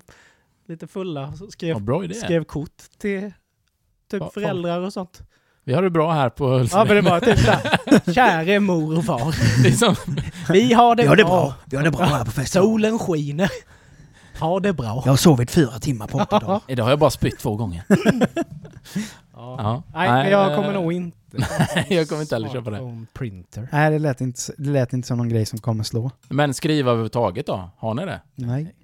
lite fulla och skrev,
idé.
skrev kort till typ
Va-
föräldrar och sånt.
Vi har det bra här på
Ja
Hultsfred.
men det var typ där. Käre mor och far.
Det som,
Vi har det,
Vi har det
bra.
bra. Vi har det bra här på festen.
Solen skiner. Ha det bra.
Jag har sovit fyra timmar på åtta dagar.
idag har jag bara spytt två gånger.
Ja.
Ja.
Nej, men jag
eh,
kommer nog inte.
jag kommer inte heller köpa det.
Smartphone Printer.
Nej, det lät, inte, det lät inte som någon grej som kommer slå.
Men skriva överhuvudtaget då? Har ni det?
Nej.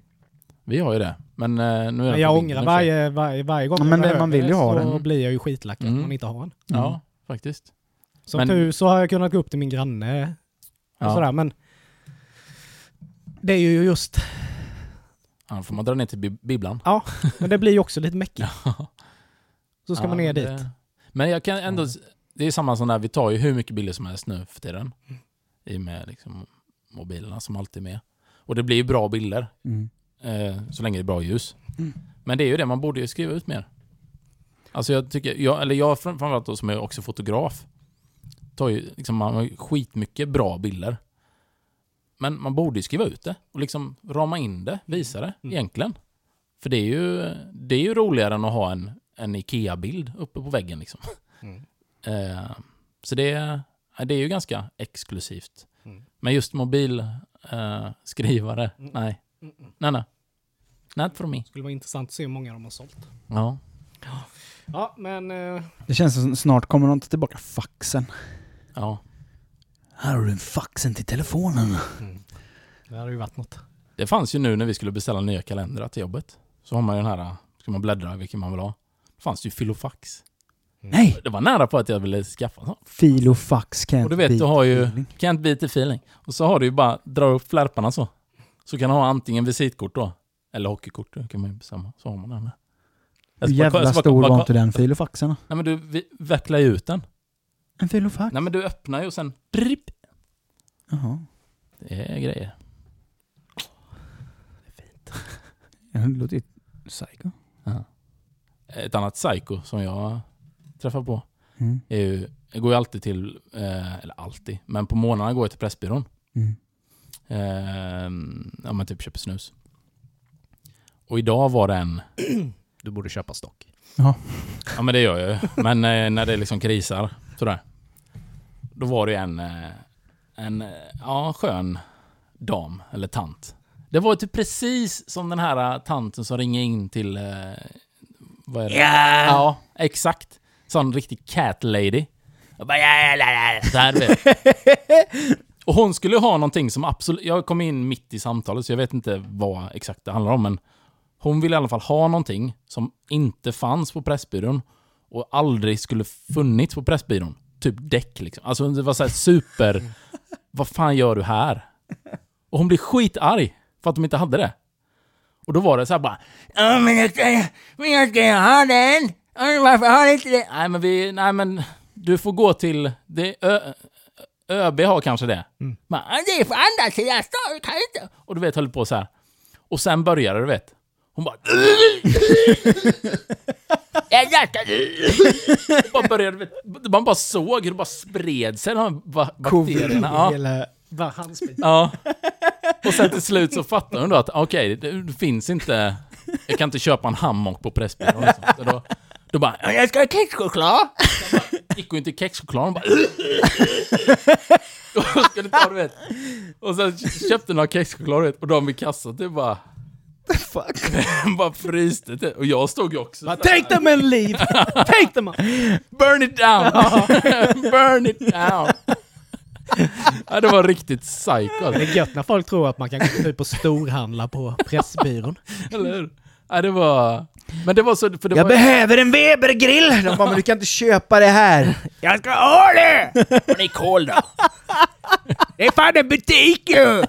Vi har ju det. Men eh, nu är
Men
den
jag
på
ångrar varje, varje, varje gång
Ja,
jag
men det-
behöver
man vill ju
det,
ha
så
den.
blir jag ju skitlackad
Mm.
om man inte har den.
Ja, faktiskt.
Som
Men-
tur så har jag kunnat gå upp till min granne och
Ja.
sådär men det är ju just
Annars får man dra ner till bi- bibblan.
Ja, men det blir ju också lite mäckigt. Så ska
Ja,
man ner
men
dit.
det- Men jag kan ändå... Det är samma som där, vi tar ju hur mycket bilder som helst nu för tiden. I och med liksom mobilerna som alltid är med. Och det blir ju bra bilder,
Mm.
eh, så länge det är bra ljus.
Mm.
Men det är ju det, man borde ju skriva ut mer. Alltså jag tycker, jag, eller jag fram- framförallt då som är också fotograf, tar ju liksom, man har skitmycket bra bilder. Men man borde ju skriva ut det och liksom rama in det, visa det
Mm.
egentligen. För det är ju, det är ju roligare än att ha en, en IKEA-bild uppe på väggen liksom.
Mm.
Eh, så det, det är ju ganska exklusivt.
Mm.
Men just mobilskrivare, eh, skrivare,
Mm.
nej.
Mm, mm.
Nej, nej. Not for me.
skulle vara intressant att se hur många de har sålt.
Ja.
Ja, men... eh,
Det känns som snart kommer de ta tillbaka faxen.
ja.
Här har du en faxen till telefonen.
Det hade ju varit något.
Det fanns ju nu när vi skulle beställa nya kalendrar till jobbet. Så har man ju den här, ska man bläddra vilken man vill ha. Det fanns det ju filofax.
Nej!
Det var nära på att jag ville skaffa sån.
Filofax can't
Och du vet, du har ju
feeling.
can't beat the feeling. Och så har du ju bara, dra upp flärparna så. Så kan du ha antingen visitkort då, eller hockeykort, det kan man ju bestämma. Så har man den.
Hur jävla stor
bara-
var inte den filofaxen då?
Nej men du vi- vecklar ju ut den.
En filofax?
Nej men du öppnar ju och sen... Dripp.
Jaha.
Det är grejer.
Ja, Det låter ju psycho.
Ett annat psycho som jag träffar på
Mm.
är ju... Jag går ju alltid till... Eh, eller alltid, men på morgnarna går jag till Pressbyrån.
Mm.
Eh, ja men typ köper snus. Och idag var det en...
Du borde köpa stock.
Ja men det gör jag ju. Men eh, när det liksom krisar sådär. Då var det en, eh, en eh, ja, skön dam, eller tant. Det var typ precis som den här eh, tanten som ringer in till... Vad är det?
Ja!
Ja, exakt. Sån riktig cat lady. Jag bara, ja, ja, ja, ja. Så här, du vet. Och hon skulle ha någonting som absolut... Jag kom in mitt i samtalet så jag vet inte vad exakt det handlar om men hon ville i alla fall ha någonting som inte fanns på Pressbyrån och aldrig skulle funnits på Pressbyrån. Typ däck liksom. Alltså det var så super... Vad fan gör du här? Och hon blev skitarg för att de inte hade det. Och då var det så här bara...
Ja, men jag ska, men jag ska ju ha den! Varför har inte det?
Nej men vi... Nej men... Du får gå till... Det, Ö, ÖB har kanske det.
Men det är för andra sidan stan, kan inte...
Och du vet, höll på så här. Och sen började det, du vet. Hon bara...
Jag hjärtat...
bara började, man bara såg hur det bara spred sig, de här ba- bakterierna. Ja.
Hela var handsprit.
ja. Och sen till slut så fattar hon då att okej, det, det finns inte... Jag kan inte köpa en hammock på Pressbyrån. Liksom. Så då, då bara...
Ja, Jag ska ha kexchoklad!
gick hon till kexchoklad och bara... och skulle ta, du vet. Och sen köpte några kexchoklad. Och de vid kassan, det bara...
Fuck.
bara fryste till. Och jag stod ju också
Bara,
så här.
Take them and leave! Take them! out.
Burn it down! Burn it down! ja, det var riktigt psycho.
Det är gött när folk tror att man kan gå ut på storhandla på Pressbyrån.
Eller hur? Ja, det var... Men det var så... För det
Jag
var,
behöver en Webergrill! De bara, men du kan inte köpa det här.
Jag ska ha det! Och det är kol då. Det är fan en butik ju!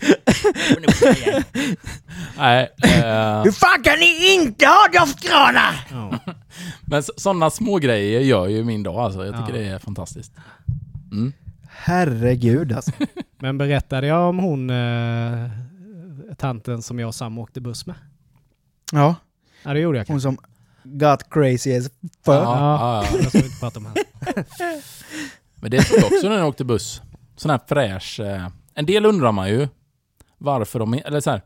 Jag
nej, eh,
Hur fan kan ni inte ha doftkranar?
men sådana små grejer gör ju min dag alltså. Jag tycker
Ja.
det är fantastiskt. Mm.
Herregud alltså.
Men berättade jag om hon, eh, tanten som jag och Sam åkte buss med?
Ja,
Ja, det gjorde jag
hon
kanske.
som got crazy as fuck.
Ja, ja, ja.
Det ska inte prata om här.
Men det tror jag också när jag åkte buss. Sån här fräsch... Eh, en del undrar man ju varför de... Eller så här,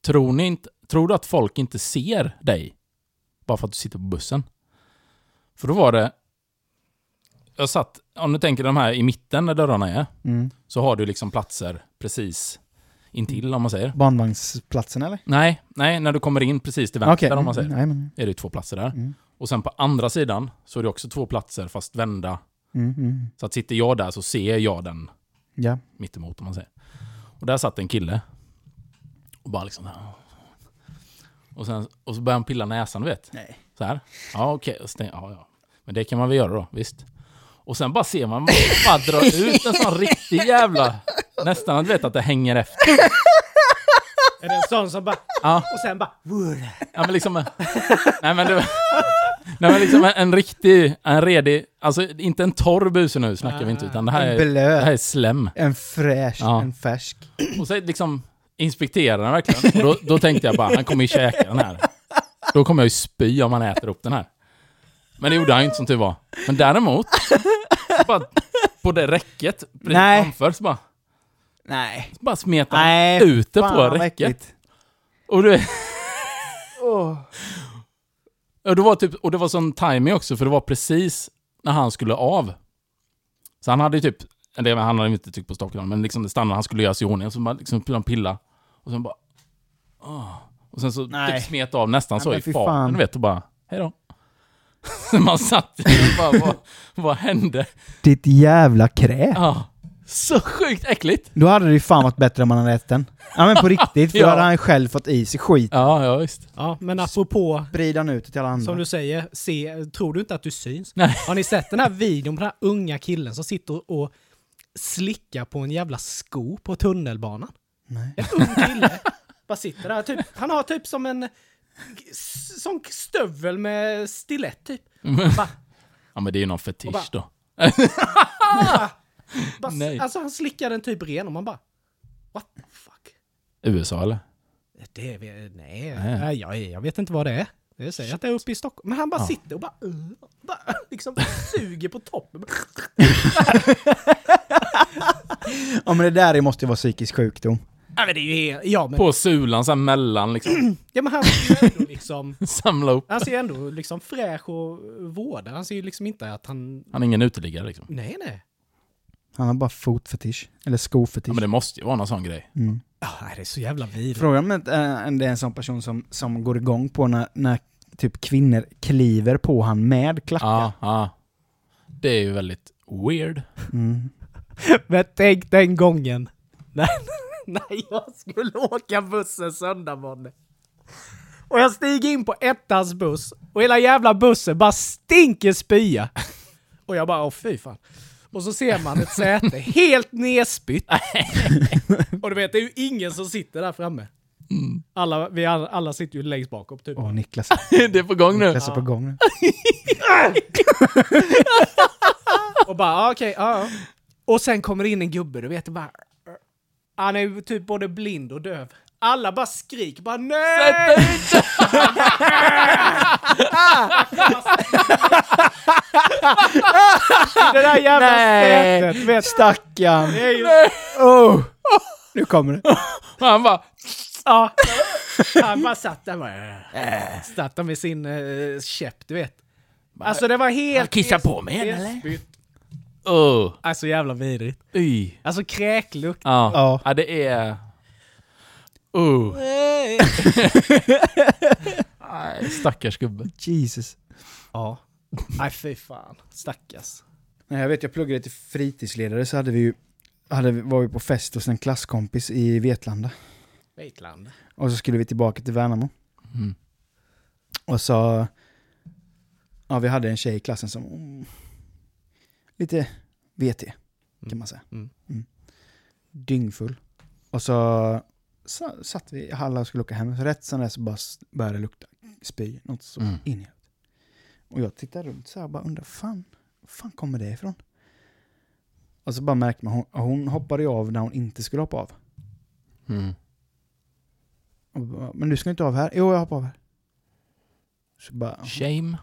tror, ni inte, tror du att folk inte ser dig? Bara för att du sitter på bussen? För då var det... Jag satt... Om du tänker de här i mitten där dörrarna är,
Mm.
så har du liksom platser precis intill om man säger.
Barnvagnsplatsen eller?
Nej, nej, när du kommer in precis till vänster
Okej.
om man säger.
Nej, men...
Är det två platser där.
Mm.
Och sen på andra sidan så är det också två platser fast vända.
Mm, mm.
Så att sitter jag där så ser jag den
Ja.
mittemot om man säger. Och där satt en kille. Och bara liksom. Och, sen, och så började han pilla näsan, du vet.
Nej.
Så här. Ja, okej. och så tänkte jag, Ja, ja. Men det kan man väl göra då, visst. Och sen bara ser man bara dra ut en sån riktig jävla... Nästan att du vet att det hänger efter.
Är det en sån som bara...
Ja.
Och sen bara...
Ja men liksom... nej men det var... Nej men liksom en, en riktig, en redig, alltså inte en torr buse nu snackar vi inte utan det här är, det
blöt,
här är slem.
en fräsch,
Ja.
en färsk.
Och så liksom inspekterar den verkligen. Och då, då tänkte jag bara, han kommer ju käka den här. Då kommer jag ju spy om han äter upp den här. Men det gjorde han ju inte som tur var. Men däremot, bara på det räcket, precis framför, så bara,
Nej.
så bara smetar han ut det på räcket. Och du Och det var typ, och det var sån timing också, för det var precis när han skulle av. Så han hade ju typ, eller han hade inte tryckt på stocken, men liksom det stannade, han skulle göra sig i ordning, och så bara liksom han pilla. Och sen bara... åh. Och sen så
Nej.
typ smet av nästan
Nej,
så i farten, du vet, och bara, hejdå. Så man satt i och bara, vad, vad hände?
Ditt jävla krä.
Ja, så sjukt äckligt!
Då hade det ju fan varit bättre om man hade ätit den. Ja men på riktigt, för
Ja.
då hade han själv fått i sig skit.
Ja, ja visst.
Ja, men apropå,
Sprid han ut det till alla andra.
som du säger, se, tror du inte att du syns?
Nej.
Har ni sett den här videon på den här unga killen som sitter och slickar på en jävla sko på tunnelbanan?
Nej.
En ung kille. Bara sitter där, typ, han har typ som en sån stövel med stilett typ. Bara,
Ja men det är ju någon fetisch
bara-
då.
bara, bara,
Nej.
alltså han slickar den typ ren och man bara... What the fuck?
USA eller?
Det är, nej,
Nej.
nej. Jag, jag vet inte vad det är. Det säger att det är uppe i Stockholm. Men han bara
Ja.
sitter och bara, uh, bara liksom suger på toppen.
Ja men det där måste ju vara psykisk sjukdom.
Ja men det är ju helt, ja men,
På sulan sen mellan liksom.
ja, men han ser ju ändå liksom,
Samla upp.
han ser ändå liksom fräsch och vårdad. Han ser ju liksom inte att han,
Han är ingen uteliggare liksom.
nej nej.
Han har bara fotfetisch. Eller
Ja,
skofetisch.
men det måste ju vara någon sån grej.
mm.
Ja, det är så jävla vidrigt.
Frågan om inte, äh, det är en sån person som, som går igång på när, när typ kvinnor kliver på han med klackar.
Ja, ja. Det är ju väldigt weird.
Mm.
Men tänk den gången när, när jag skulle åka bussen söndag morgon. Och jag stiger in på ettans buss och hela jävla bussen bara stinker spya. Och jag bara, åh fy fan. Och så ser man ett säte helt nedspytt. och du vet, det är ju ingen som sitter där framme. Alla, vi alla, alla sitter ju längst bakom typ.
Åh, Niklas,
det är på gång nu.
Niklas är på gång nu.
Och bara, ah, okej, ja. ja. Och sen kommer det in en gubbe, du vet, bara... Han är typ både blind och döv. Alla bara skriker, bara nej! Det där jävla sätet, du vet.
Stackarn!
Det är ju,
Oh. Nu kommer det.
Han bara...
ja, han bara satt där bara... Satt där med sin uh, käpp, du vet. Alltså det var helt...
kissar på mig, eller? Oh.
Alltså jävla vidrigt.
Uy.
Alltså kräklukt.
Ja.
Ja.
ja, det är... Oh. Nej, stackars gubbe.
Jesus.
Ja. Nej fy fan. Stackars.
Nej, jag vet, jag pluggade till fritidsledare så hade vi ju, hade, var vi på fest hos en klasskompis i Vetlanda.
Veitland.
Och så skulle vi tillbaka till Värnamo.
Mm.
Och så, ja vi hade en tjej i klassen som, mm, lite VT kan man säga.
Mm.
Dyngfull. Och så, så satt vi i hallen och skulle åka hem. Så rätt som det så bara s- började det lukta spy. Något så
Mm.
in i. Och jag tittar runt så här och bara undrar, fan, fan kommer det ifrån? Och så bara märkte man, hon, hon hoppade ju av när hon inte skulle hoppa av.
Mm.
Bara, Men du ska inte av här? Jo, jag hoppar av här. Så bara,
Shame.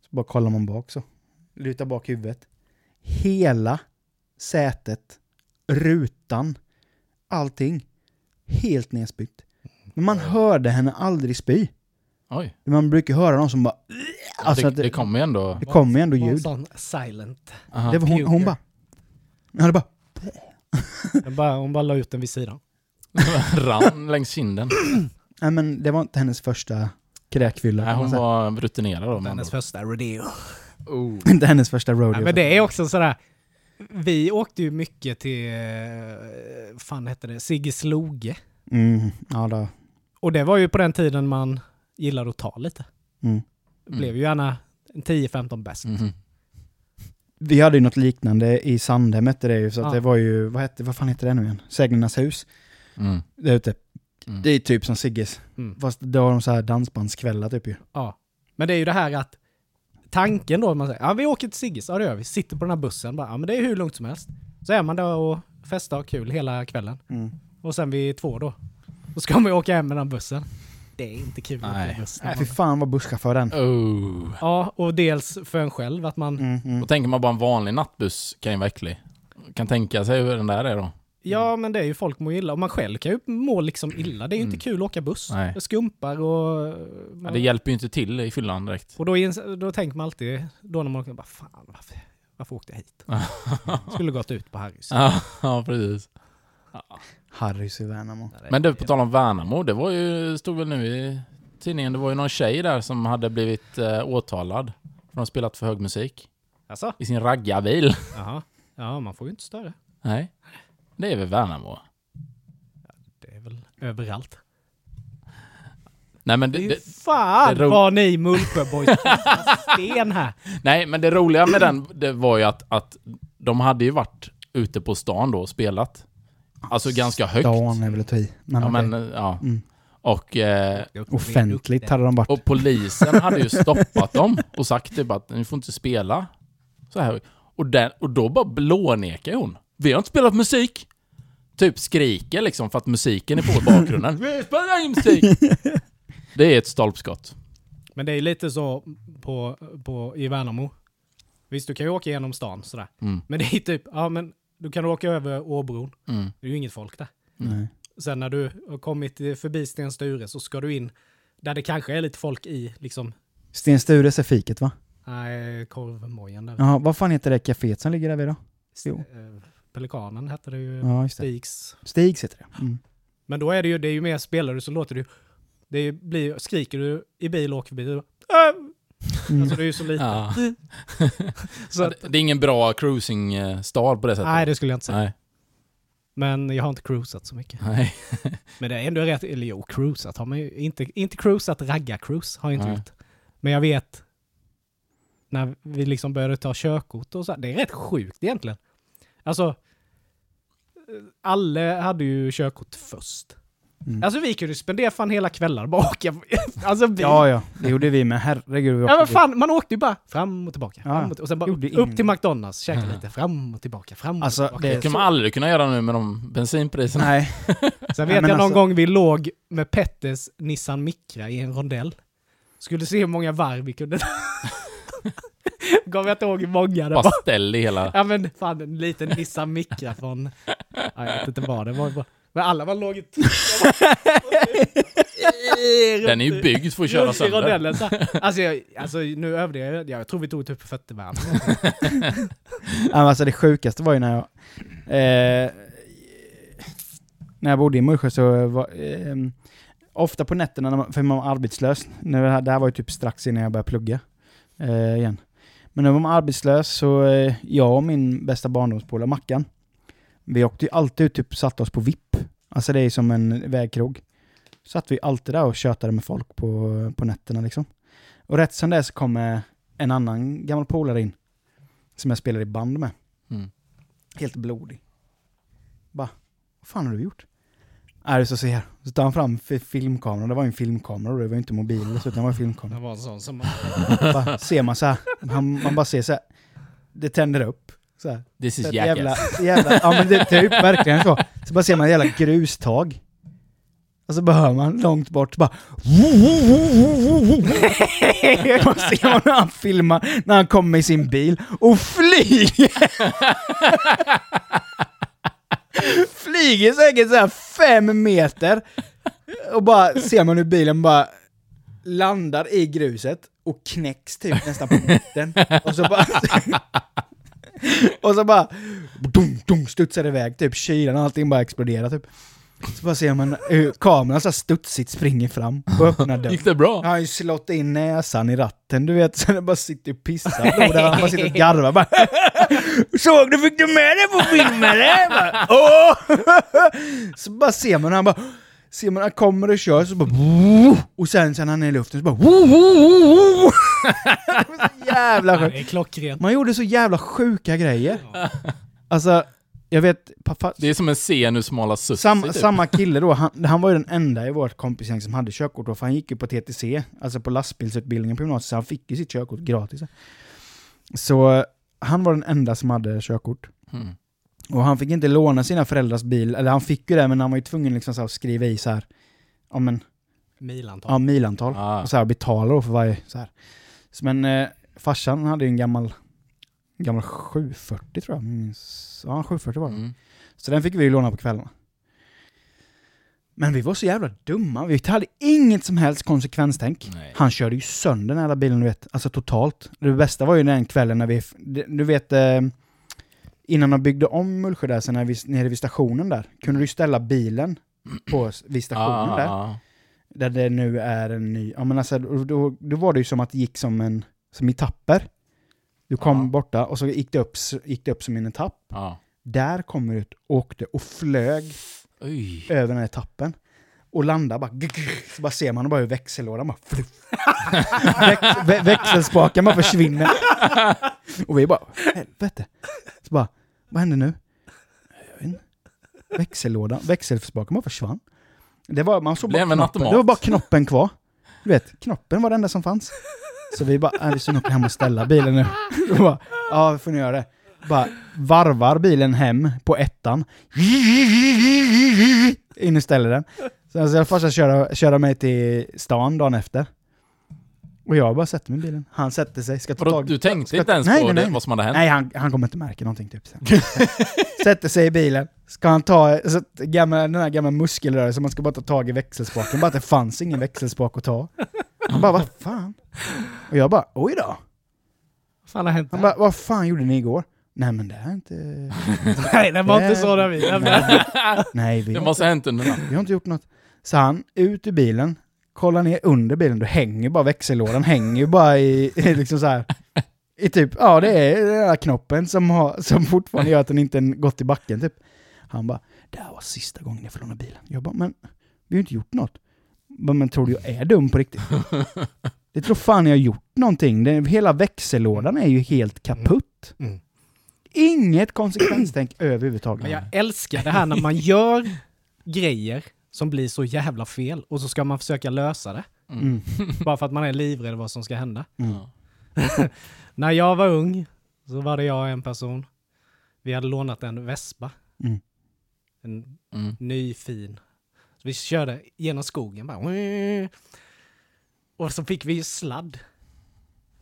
så bara kollar man bak så. Lutar bak huvudet. Hela sätet, rutan, allting. Helt nedspytt. Men man hörde henne aldrig spy.
Oj.
Man brukar höra någon som bara... Alltså
det,
att det,
det kommer ju ändå...
det kommer ju ändå
en
ljud.
sån silent.
Aha.
Det var hon, hon bara... Ja, det bara...
Hon bara, hon bara la ut den vid sidan.
rann längs kinden.
Nej men det var inte hennes första kräkfylla.
Nej, hon var rutinerad då. med
Hennes första rodeo.
oh.
Inte hennes första rodeo.
Ja, men det är också sådär. Vi åkte ju mycket till, eh, fan hette det, Sigge Sloge.
Mm, ja, då.
Och det var ju på den tiden man gillade att ta lite.
Mm.
Det blev ju gärna en 10-15 bäst.
Mhm.
Vi hade ju något liknande i Sandhem hette det ju, så att
Ja.
det var ju, vad, hette, vad fan heter det nu igen? Sägnernas hus.
Mm.
Där ute.
Mm.
Det är typ som Sigges.
Mm.
Fast då har de så här dansbandskvällar typ ju.
Ja. Men det är ju det här att tanken då, man säger ja vi åker till Sigges, ja det gör vi. Sitter på den här bussen, bara, ja men det är hur lugnt som helst. Så är man där och festar och kul hela kvällen.
Mm.
Och sen vid två då, då ska man ju åka hem med den bussen. Det är inte kul att
Nej.
åka buss.
Nej fy fan vad busschaufför den.
Oh.
Ja, och dels för en själv att man,
Mm, mm.
Då tänker man bara en vanlig nattbuss kan ju vara äcklig. Kan tänka sig hur den där är då.
ja men det är ju folk mår illa och man själv kan ju må liksom illa. Det är ju inte kul att åka buss.
Nej.
Det skumpar och...
Ja, det hjälper ju inte till i fyllan direkt.
Och då, då tänker man alltid, då när man åker, bara fan varför, varför åkte jag hit? Skulle gått ut på Harrys.
ja, ja, precis.
Harrys i Värnamo.
Men du, på tal om Värnamo, det var ju, stod väl nu i tidningen, det var ju någon tjej där som hade blivit eh, åtalad. För att ha spelat för hög musik.
Alltså?
I sin raggarbil.
Jaha. Ja, man får ju inte störa.
Nej. Det är väl Värnamo?
Det är väl överallt.
Nej men det,
Fy
det,
fan
det ro-
vad ni Mullsjöboys sten här.
nej, men det roliga med den, det var ju att, att de hade ju varit ute på stan då och spelat. Alltså ganska högt.
Dan är väl att ta i. Men,
Ja,
okej.
men, ja.
Mm.
Och, eh,
Offentligt hade de varit.
och polisen hade ju stoppat dem och sagt typ att ni får inte spela så här. Och, den, och då bara blånekar hon. Vi har inte spelat musik. Typ skriker liksom för att musiken är på i bakgrunden. Vi spelar ingen musik! Det är ett stolpskott.
Men det är lite så på, på, i Värnamo. Visst, du kan ju åka genom stan sådär.
Mm.
Men det är typ, ja men du kan åka över Åbron.
Mm.
Det är ju inget folk där.
Nej.
Sen när du har kommit förbi Sten Sture så ska du in där det kanske är lite folk i, liksom,
Sten Stures är fiket va?
nej, korvmojen där.
Jaha, vad fan heter det kaféet som ligger där vid då? Jo.
Eh, Pelikanen hette det ju.
Ja, det.
Stigs.
Stigs heter det. Mm.
Men då är det ju, det är ju mer spelar du så låter ju, det blir, skriker du i bil och åker förbi, äh!
Mm.
alltså det är ju så lite.
Ja.
Så att,
det, det är ingen bra cruising-stad på det sättet.
nej, det skulle jag inte säga.
Nej.
Men jag har inte cruisat så mycket.
Nej.
Men det är ändå rätt, eller jo, cruisat har man ju inte, inte cruisat, ragga-cruise har jag inte
Nej.
gjort. Men jag vet, när vi liksom började ta körkort och så, det är rätt sjukt egentligen. Alltså, alla hade ju körkort först.
Mm.
Alltså vi kunde spendera fan hela kvällar bara åka. Alltså vi,
Ja, ja, det gjorde vi med. Herregud. vi
Ja men fan, man åkte ju bara fram och tillbaka.
Ja,
Fram och, och sen bara
gjorde
upp
ingen-
till McDonalds, käka lite, fram och tillbaka, fram och
Alltså,
tillbaka.
det-
kan man aldrig kunna göra nu med de bensinpriserna.
Nej,
Sen vet jag någon
alltså-
gång vi låg med Petters Nissan Micra i en rondell. Skulle se hur många varv vi kunde Gav jag inte ihåg hur många det
Bara
var.
ställ i hela...
Ja men fan en liten Nissan Micra från... Ja, jag vet inte vad det var. bara- Men alla var låg...
Den är ju byggd för att köra sönder.
Alltså, jag, alltså nu övde jag, jag tror vi tog typ 40 varv.
Alltså det sjukaste var ju när jag... Eh, när jag bodde i Mullsjö så var... Eh, ofta på nätterna, när man, för man var arbetslös. När det, här, det här var ju typ strax innan jag började plugga. Eh, igen. Men när man var arbetslös så, eh, jag och min bästa barndomspolare Mackan, vi åkte ju alltid ut, typ satte oss på VIP. Alltså det är som en vägkrog. Satt vi alltid där och tjötade med folk på, på nätterna liksom. Och rätt som det är så kommer en annan gammal polare in. Som jag spelade i band med.
Mm.
Helt blodig. Bara, vad fan har du gjort? Är det så ser jag. Så tar han fram fi- filmkameran, det var ju en filmkamera och det var ju inte mobil utan det var en filmkamera.
Det var en sån som man...
Bara, ser man så här, man, man bara ser så här. det tänder upp. Så här.
This is jackass.
jävla, jävla, ja men det är typ verkligen så. Så bara ser man ett jävla grustag. Och så hör man långt bort bara... Och ser man när han filmar, när han kommer i sin bil och flyger! flyger säkert så här fem meter. Och bara ser man hur bilen bara landar i gruset och knäcks typ nästan på mitten. Och så bara... och så bara... Dum, dum, studsar iväg, typ kylan och allting bara exploderar typ. Så bara ser man hur kameran så studsigt springer fram och öppnar dörren.
Gick det bra?
Han har ju slått in näsan i ratten, du vet, så det bara sitter och pissar blod där. Han bara sitter och garvar bara. Såg du, fick du med det på film eller? Åh! Så bara ser man han bara, ser man han kommer och kör så bara, och sen sen han är i luften så bara, det var så jävla sjukt.
det är klockrent.
Man gjorde så jävla sjuka grejer. Alltså, jag vet, pappa,
Det är som en scen ur Smala Sussi
Sam,
typ.
Samma kille då, han, han var ju den enda i vårt kompisgäng som hade körkort då, för han gick ju på TTC, alltså på lastbilsutbildningen på gymnasiet, så han fick ju sitt körkort gratis. Så han var den enda som hade körkort.
Mm.
Och han fick inte låna sina föräldrars bil, eller han fick ju det, men han var ju tvungen liksom så att skriva i så här, ja men,
Milantal.
ja milantal.
Ah.
Och så här betala då för varje så här. Så, men eh, farsan hade ju en gammal, gammal 740 tror jag, minns. ja 740 var det.
Mm.
Så den fick vi ju låna på kvällarna. Men vi var så jävla dumma. Vi hade inget som helst konsekvenstänk.
Nej.
Han körde ju sönder den här bilen, du vet. Alltså totalt. Det bästa var ju den kvällen när vi... Du vet... Innan de byggde om Mullsjö där, sen nere vid stationen där, kunde du ställa bilen på, vid stationen
Ah,
där.
ah.
Där det nu är en ny... Ja men alltså, då, då, var det ju som att det gick som en... Som i tapper. Du kom
Ja.
borta och så gick det, upp, gick det upp som en etapp.
ah.
Där kom vi ut, åkte och flög
Oj.
över den här etappen. Och landar bara... Så bara ser man bara hur växellådan bara... Väx, vä, växelspaken bara försvinner. Och vi bara... Helvete. Så bara... Vad händer nu? Växellådan, växelspaken bara försvann. Det var, man såg bara
en
knoppen.
automat.
Det var bara knoppen kvar. Du vet, knoppen var det enda som fanns. Så vi bara, äh, vi ska nog hem och ställa bilen nu. Och bara, ja, vi får ni göra det. Bara varvar bilen hem på ettan. In och ställer den. Sen ska farsan köra, köra mig till stan dagen efter. Och jag bara sätter mig i bilen. Han sätter sig, ska ta tag
du tänkte
ska-
inte ens
nej,
på
nej,
det,
nej.
vad som hade hänt?
Nej, han, han kommer inte märka någonting typ. sen. Sätter sig i bilen, ska han ta så, gamla, den här gamla muskelrörelsen, man ska bara ta tag i växelspaken, bara att det fanns ingen växelspak att ta. Han bara, vad fan? Och jag bara, oj då.
Vad fan har hänt
Han
där?
bara, vad fan gjorde ni igår? Nej men det är inte...
Nej, det var inte
Nej.
så när vi.
Nej, vi
Det måste ha hänt under natten.
vi har inte gjort något. Så han, ut ur bilen, kollar ner under bilen, då hänger bara växellådan, hänger ju bara i, i liksom så här. I typ, ja det är den här knoppen som, har, som fortfarande gör att den inte gått i backen typ. Han bara, det här var sista gången jag får låna bilen. Jag bara, men vi har ju inte gjort något. Bara, Men tror du jag är dum på riktigt? Det tror fan jag har gjort någonting. Den, hela växellådan är ju helt kaputt.
Mm.
Inget konsekvenstänk överhuvudtaget.
Men jag älskar det här när man gör grejer som blir så jävla fel och så ska man försöka lösa det.
Mm.
Bara för att man är livrädd vad som ska hända.
Mm.
När jag var ung så var det jag och en person. Vi hade lånat en Vespa.
Mm.
En
Mm.
ny fin. Så vi körde genom skogen bara. Och så fick vi ju sladd.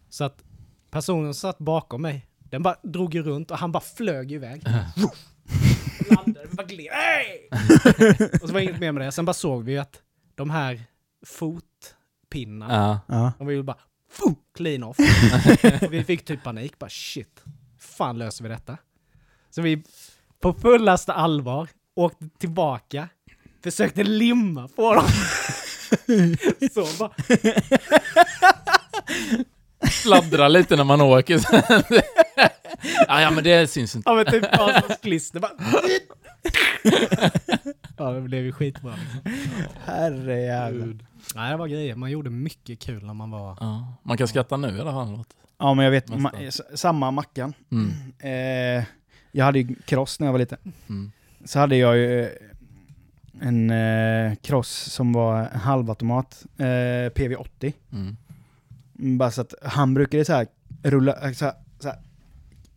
Så att personen satt bakom mig, den bara drog ju runt och han bara flög iväg. Bara gled. Hey! och så var det inget mer med det. Sen bara såg vi ju att de här fotpinnarna,
Ja.
De var ju bara fu, clean off. vi fick typ panik, bara shit. Fan löser vi detta? Så vi på fullaste allvar åkte tillbaka, försökte limma på dem. Så bara,
Sladdra lite när man åker. Ja, ja, men det syns inte.
ja men typ klister bara. ja det blev ju skitbra. Liksom.
Herre jävlar.
Nej det var grejer, man gjorde mycket kul när man var...
Ja. Man kan skratta nu i alla fall.
Ja men jag vet, ma- samma Mackan.
Mm.
Eh, jag hade ju cross när jag var liten.
Mm.
Så hade jag ju eh, en eh, cross som var en halvautomat, eh, PV80.
Mm.
Mm, Bara så att han brukade så här rulla, eh, så här, så här,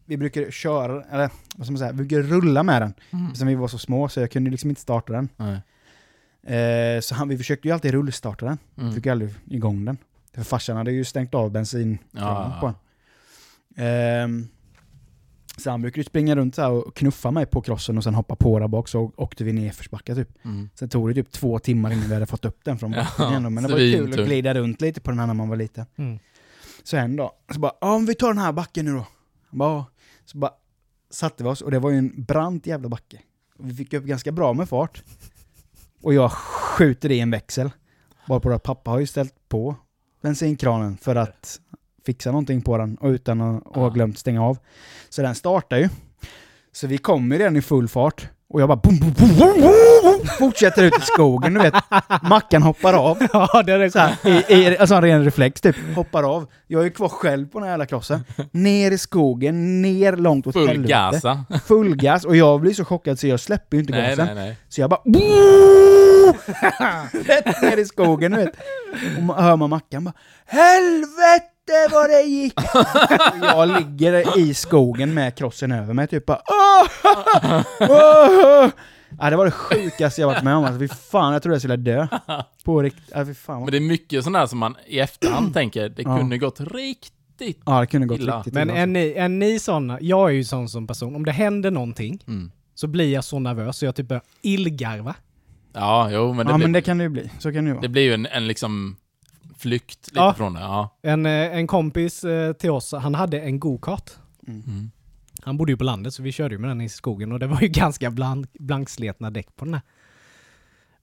vi brukade köra, eller vad ska man säga, vi brukade rulla med den.
Mm.
Sen vi var så små så jag kunde liksom inte starta den. Eh, så han, vi försökte ju alltid rullstarta den.
Mm.
Fick aldrig igång den. För farsan hade ju stängt av bensin
Ja,
på den. Ehm, så han brukade springa runt så här och knuffa mig på crossen och sen hoppa på där bak så åkte vi nerförsbacka typ.
Mm.
Sen tog det typ två timmar innan vi hade fått upp den från
Ja,
backen igen. Men det var kul att
svintung.
glida runt lite på den här när man var liten.
Mm.
Så en dag, så bara, ja men vi tar den här backen nu då. Han bara, "Ja." Så bara satte vi oss och det var ju en brant jävla backe. Vi fick upp ganska bra med fart. Och jag skjuter i en växel. Bara på att pappa har ju ställt på bensinkranen för att fixa någonting på den och utan att ha glömt stänga av. Så den startar ju. Så vi kommer redan i full fart Och jag bara bum, bum, bum, bum, bum, fortsätter ut i skogen, du vet. Mackan hoppar av.
Ja, det är
Så här, i, i, alltså en ren reflex typ. Hoppar av. Jag är kvar själv på den här jävla krossen. Ner i skogen, ner långt åt
Full
helvete.
gasa.
Full gas. Och jag blir så chockad så jag släpper ju inte
Nej,
gasen.
nej, nej.
Så jag bara... Rätt ner i skogen, du vet. Och man hör man Mackan bara Helvete vad det gick! Och jag ligger i skogen med krossen över mig, typ bara "Åh! Åh!" Ja, det var det sjukaste jag varit med om. Alltså, fy fan, jag trodde jag skulle dö. På riktigt. Ja, fy fan.
Men det är mycket sånt där som man i efterhand tänker, det
Ja.
kunde gått riktigt.
Ja, det kunde gått
Illa.
riktigt
Men
illa.
är ni, är ni såna, jag är ju sån som person, om det händer någonting
Mm.
så blir jag så nervös så jag typ börjar illgarva.
Ja, jo, men det,
Ja,
blir,
men det kan det ju bli. Så kan det ju
det
vara.
blir ju en, en liksom flykt lite
Ja.
från det. Ja.
En, eh, en kompis eh, till oss, han hade en go-kart.
Mm.
Han bodde ju på landet så vi körde ju med den i skogen och det var ju ganska blank, blanksletna däck på den här.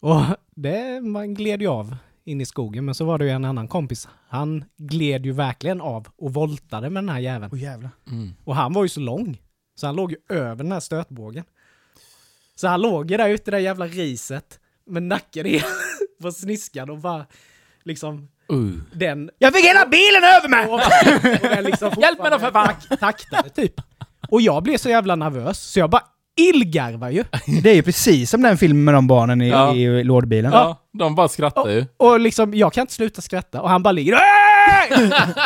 Och det, man gled ju av in i skogen men så var det ju en annan kompis. Han gled ju verkligen av och voltade med den här jäveln.
Jävlar.
Mm.
Och han var ju så lång. Så han låg ju över den här stötbågen. Så han låg ju där ute i det där jävla riset med nacken i på sniskan och bara liksom
Uh.
den...
Jag fick hela bilen över mig!
Och, och den liksom
Hjälp mig då för fan!
tak- taktade typ. Och jag blev så jävla nervös så jag bara illgarvar ju.
Det är ju precis som den filmen med de barnen i,
Ja.
i lådbilen.
Ja, de bara skrattar ju.
Och liksom, jag kan inte sluta skratta och han bara ligger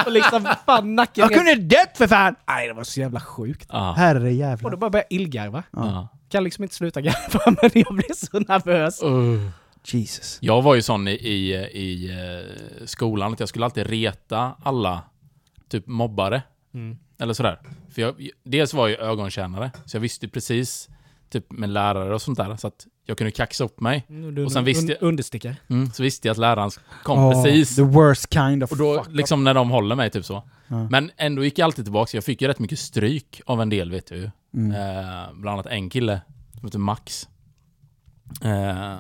och liksom fan nacken
Jag kunde dött för fan!
Nej, det var så jävla sjukt.
Ja.
Herre
Och då bara började jag illgarva.
Ja.
Kan liksom inte sluta garva men jag blev så nervös.
Uh.
Jesus.
Jag var ju sån i, i, i eh, skolan att jag skulle alltid reta alla typ mobbare.
Mm.
Eller sådär. För jag, dels var jag ögontjänare, så jag visste ju precis typ med lärare och sånt där, så att jag kunde kaxa upp mig.
Du,
Och sen visste jag-
Understickare.
Mm, så visste jag att läraren kom
Åh,
precis.
The worst kind of
Och då,
fuck.
liksom när de håller mig, typ så.
Ja.
Men ändå gick jag alltid tillbaka, så jag fick ju rätt mycket stryk av en del, vet du.
Mm.
Eh, bland annat en kille som heter Max. Eh,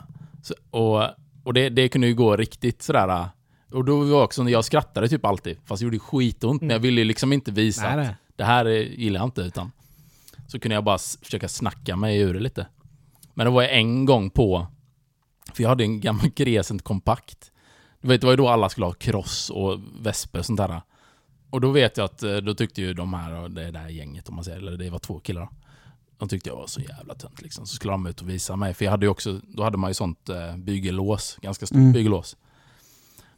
så, och och det, det kunde ju gå riktigt sådär... eh, Och då var också när jag skrattade typ alltid, fast det gjorde skitont, men jag ville ju liksom inte visa
Nej,
att
nej.
det här är- gillar jag inte, utan så kunde jag bara försöka snacka mig ur det lite. Men det var jag en gång på, för jag hade en gammal Crescent kompakt. Du vet, det var ju då alla skulle ha cross och vesper och sånt där. Och då vet jag att eh, då tyckte ju de här, det där gänget om man säger, eller det var två killar. De tyckte jag var så jävla tönt liksom. Så skulle de ut och visa mig, för jag hade också, då hade man ju sånt eh, bygellås, ganska stort
Mm.
bygellås.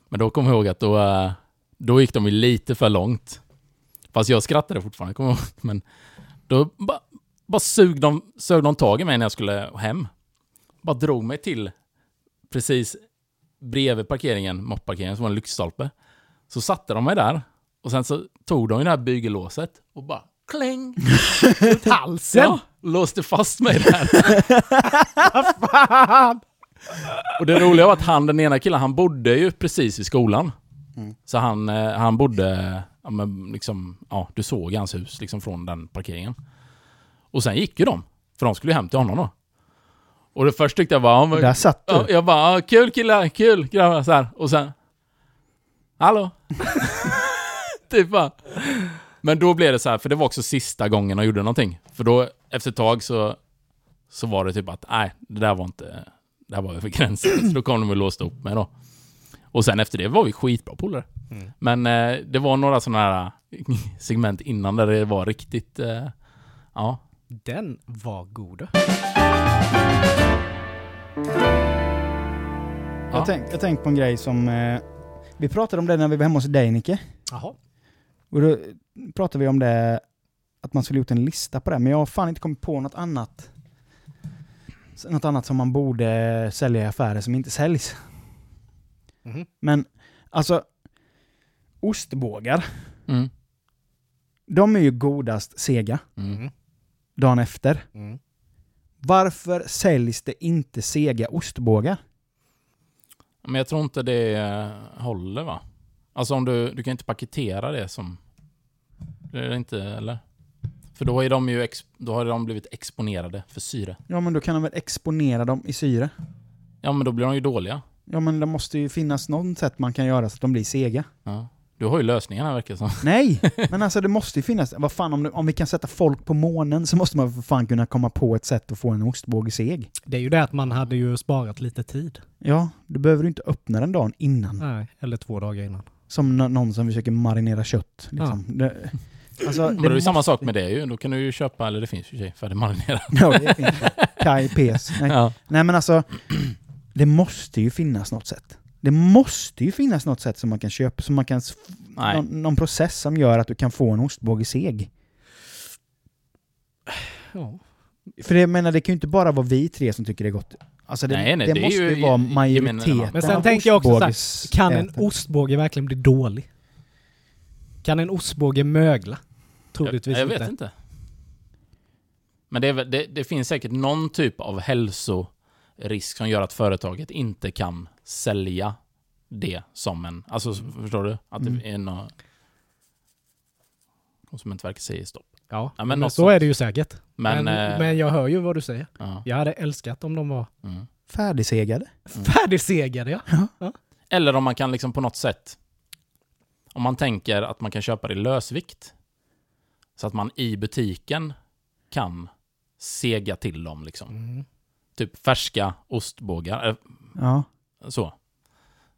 Men då kommer jag ihåg att då, eh, då gick de ju lite för långt. Fast jag skrattade fortfarande, kommer ihåg. Men då bara, bara sög, de, sög de tag i mig när jag skulle hem. Bara drog mig till precis bredvid parkeringen, mopparkeringen, som var en lyktstolpe. Så satte de mig där. Och sen så tog de ju det här bygellåset och bara kläng!
Runt halsen!
Ja, låste fast mig där.
Fan!
Och det roliga var att han, den ena killen, han bodde ju precis vid skolan.
Mm.
Så han, eh, han bodde, ja men liksom, ja du såg hans hus liksom från den parkeringen. Och sen gick ju de, för de skulle ju hem till honom då. Och det först tyckte jag bara,
Där satt
ja,
du.
jag bara, kul killar, kul grabbar, så här. Och sen, hallå? typ bara. Men då blev det så här, för det var också sista gången de gjorde någonting. För då, efter ett tag så, så var det typ att, nej, det där var inte, det här var över gränsen. Så då kom de och låste upp mig då. Och sen efter det var vi skitbra polare.
Mm.
Men eh, det var några sådana här segment innan där det var riktigt, eh, ja.
Den var god.
Ja.
Jag tänkte jag tänkt på en grej som... Eh, vi pratade om det när vi var hemma hos dig, Nicke.
Jaha.
Och då pratade vi om det, att man skulle gjort en lista på det, men jag har fan inte kommit på något annat. Något annat som man borde sälja i affärer som inte säljs.
Mhm.
Men alltså, ostbågar,
Mm.
de är ju godast sega
Mm.
dagen efter.
Mm.
Varför säljs det inte sega ostbågar?
Men jag tror inte det håller va? Alltså om du, du kan inte paketera det som... Det är det inte, eller? För då är de ju ex, då har de blivit exponerade för syre.
Ja, men då kan de väl exponera dem i syre?
Ja men då blir de ju dåliga.
Ja, men det måste ju finnas något sätt man kan göra så att de blir sega.
Ja. Du har ju lösningarna verkar det som.
Nej, men alltså det måste ju finnas. Vad fan, om, om vi kan sätta folk på månen så måste man för fan kunna komma på ett sätt att få en ostbågeseg.
Det är ju det att man hade ju sparat lite tid.
Ja, du behöver du inte öppna den dagen innan.
Nej, eller två dagar innan.
Som nå- någon som försöker marinera kött. Liksom. Det, alltså,
Men det är ju samma
måste-
sak med det ju. Då kan du ju köpa, eller det finns ju och för sig färdigmarinerat.
Ja, det finns. Kai Pes. Nej.
Ja.
Nej men alltså, det måste ju finnas något sätt. Det måste ju finnas något sätt som man kan köpa, som man kan... Någon, någon process som gör att du kan få en ostbågeseg.
Ja.
För det, jag menar, det kan ju inte bara vara vi tre som tycker det är gott. Alltså det,
Nej, nej,
det,
det är
måste
ju
vara majoriteten.
Men sen tänker jag också så här,
ostbågesätare.
Kan en ostbåge verkligen bli dålig? Kan en ostbåge mögla? Troligtvis
jag, jag
inte.
vet inte. Men det, är, det, det finns säkert någon typ av hälsorisk som gör att företaget inte kan sälja det som en... Alltså, förstår du? Att
Mm.
det är något... Konsumentverket säger stopp.
Ja,
Ja, men
men, så
sånt.
är det ju säkert.
Men...
Men,
eh,
men jag hör ju vad du säger.
ja,
Jag hade älskat om de var
mm.
Färdigsegade.
färdigsegade. Ja.
Eller om man kan liksom på något sätt... Om man tänker att man kan köpa det i lösvikt. Så att man i butiken kan sega till dem liksom.
Mm.
Typ färska ostbågar. eh,
Ja.
Så.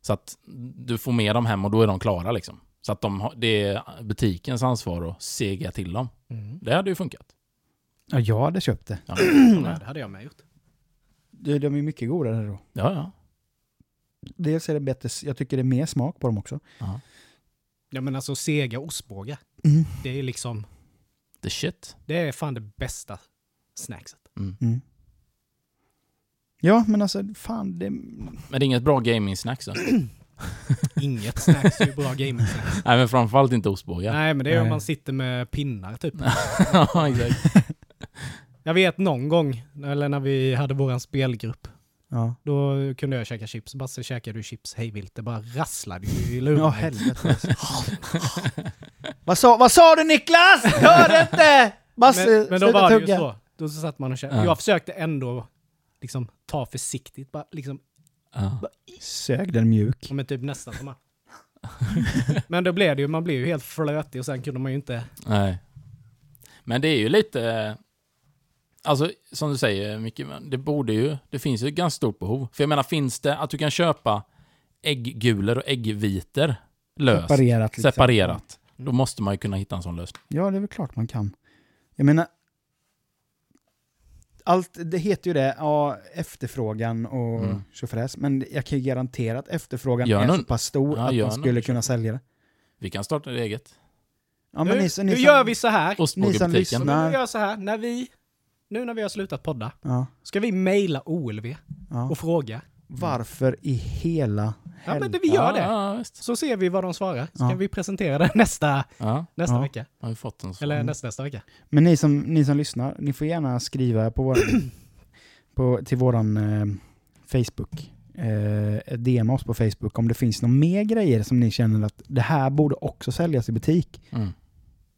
Så att du får med dem hem och då är de klara liksom. Så att de har, det är butikens ansvar att sega till dem.
Mm.
Det hade ju funkat.
ja, jag hade köpt det.
Ja,
Nej, det hade jag med gjort.
De, de är mycket godare då.
ja. ja.
Dels är det bättre, jag tycker det är mer smak på dem också.
ja.
Ja men alltså sega ostbågar.
Mm.
Det är liksom,
The shit.
det är fan det bästa snackset.
Mm.
Mm. Ja, men alltså fan det...
Men det är inget bra gaming-snack så.
Inget snacks är ju bra gaming snacks.
Nej men framförallt inte ostbågar.
Nej men det är om man sitter med pinnar typ.
ja, exakt.
Jag vet någon gång, eller när vi hade våran spelgrupp,
Ja,
då kunde jag käka chips. Basse käkade ju chips hejvilt. Det bara rasslade ju i luren.
ja helvete. vad, sa, vad sa du Niklas? Jag hörde inte! Basse,
men, men då var det ju så. Då så satt man och käkade.
Ja.
Jag försökte ändå liksom ta försiktigt. Bara, liksom,
Ja.
Sög den mjuk.
men typ nästan som man. Men då blev det ju, man blev ju helt flötig och sen kunde man ju inte...
Nej. Men det är ju lite... Alltså, som du säger Micke, det borde ju... Det finns ju ett ganska stort behov. För jag menar, finns det att du kan köpa ägggulor och äggviter löst,
Separerat. liksom.
separerat, då måste man ju kunna hitta en sån lösning.
Ja, det är väl klart man kan. Jag menar, allt, det heter ju det, ja, efterfrågan och
Mm.
tjofräs, men jag kan ju garantera att efterfrågan
Gör
är
någon-
så pass stor
Ja,
att
någon
skulle kunna sälja det.
Vi kan starta det eget.
Ja,
nu,
ni, som-
nu
ni som-
gör vi så här.
Ni som lyssnar.
Men vi gör så här. När vi, nu när vi har slutat podda,
Ja,
ska vi mejla OLV
ja.
och fråga.
Varför i hela
Ja, men det, vi gör det.
Ja.
Så ser vi vad de svarar. Så
Ja.
kan vi presentera det nästa,
Ja,
nästa
Ja.
vecka.
har vi fått en sån.
Eller nästa, nästa vecka.
Men ni som, ni som lyssnar, ni får gärna skriva på vår, på, till våran eh, Facebook. Eh, DM oss på Facebook om det finns några mer grejer som ni känner att det här borde också säljas i butik.
Mm.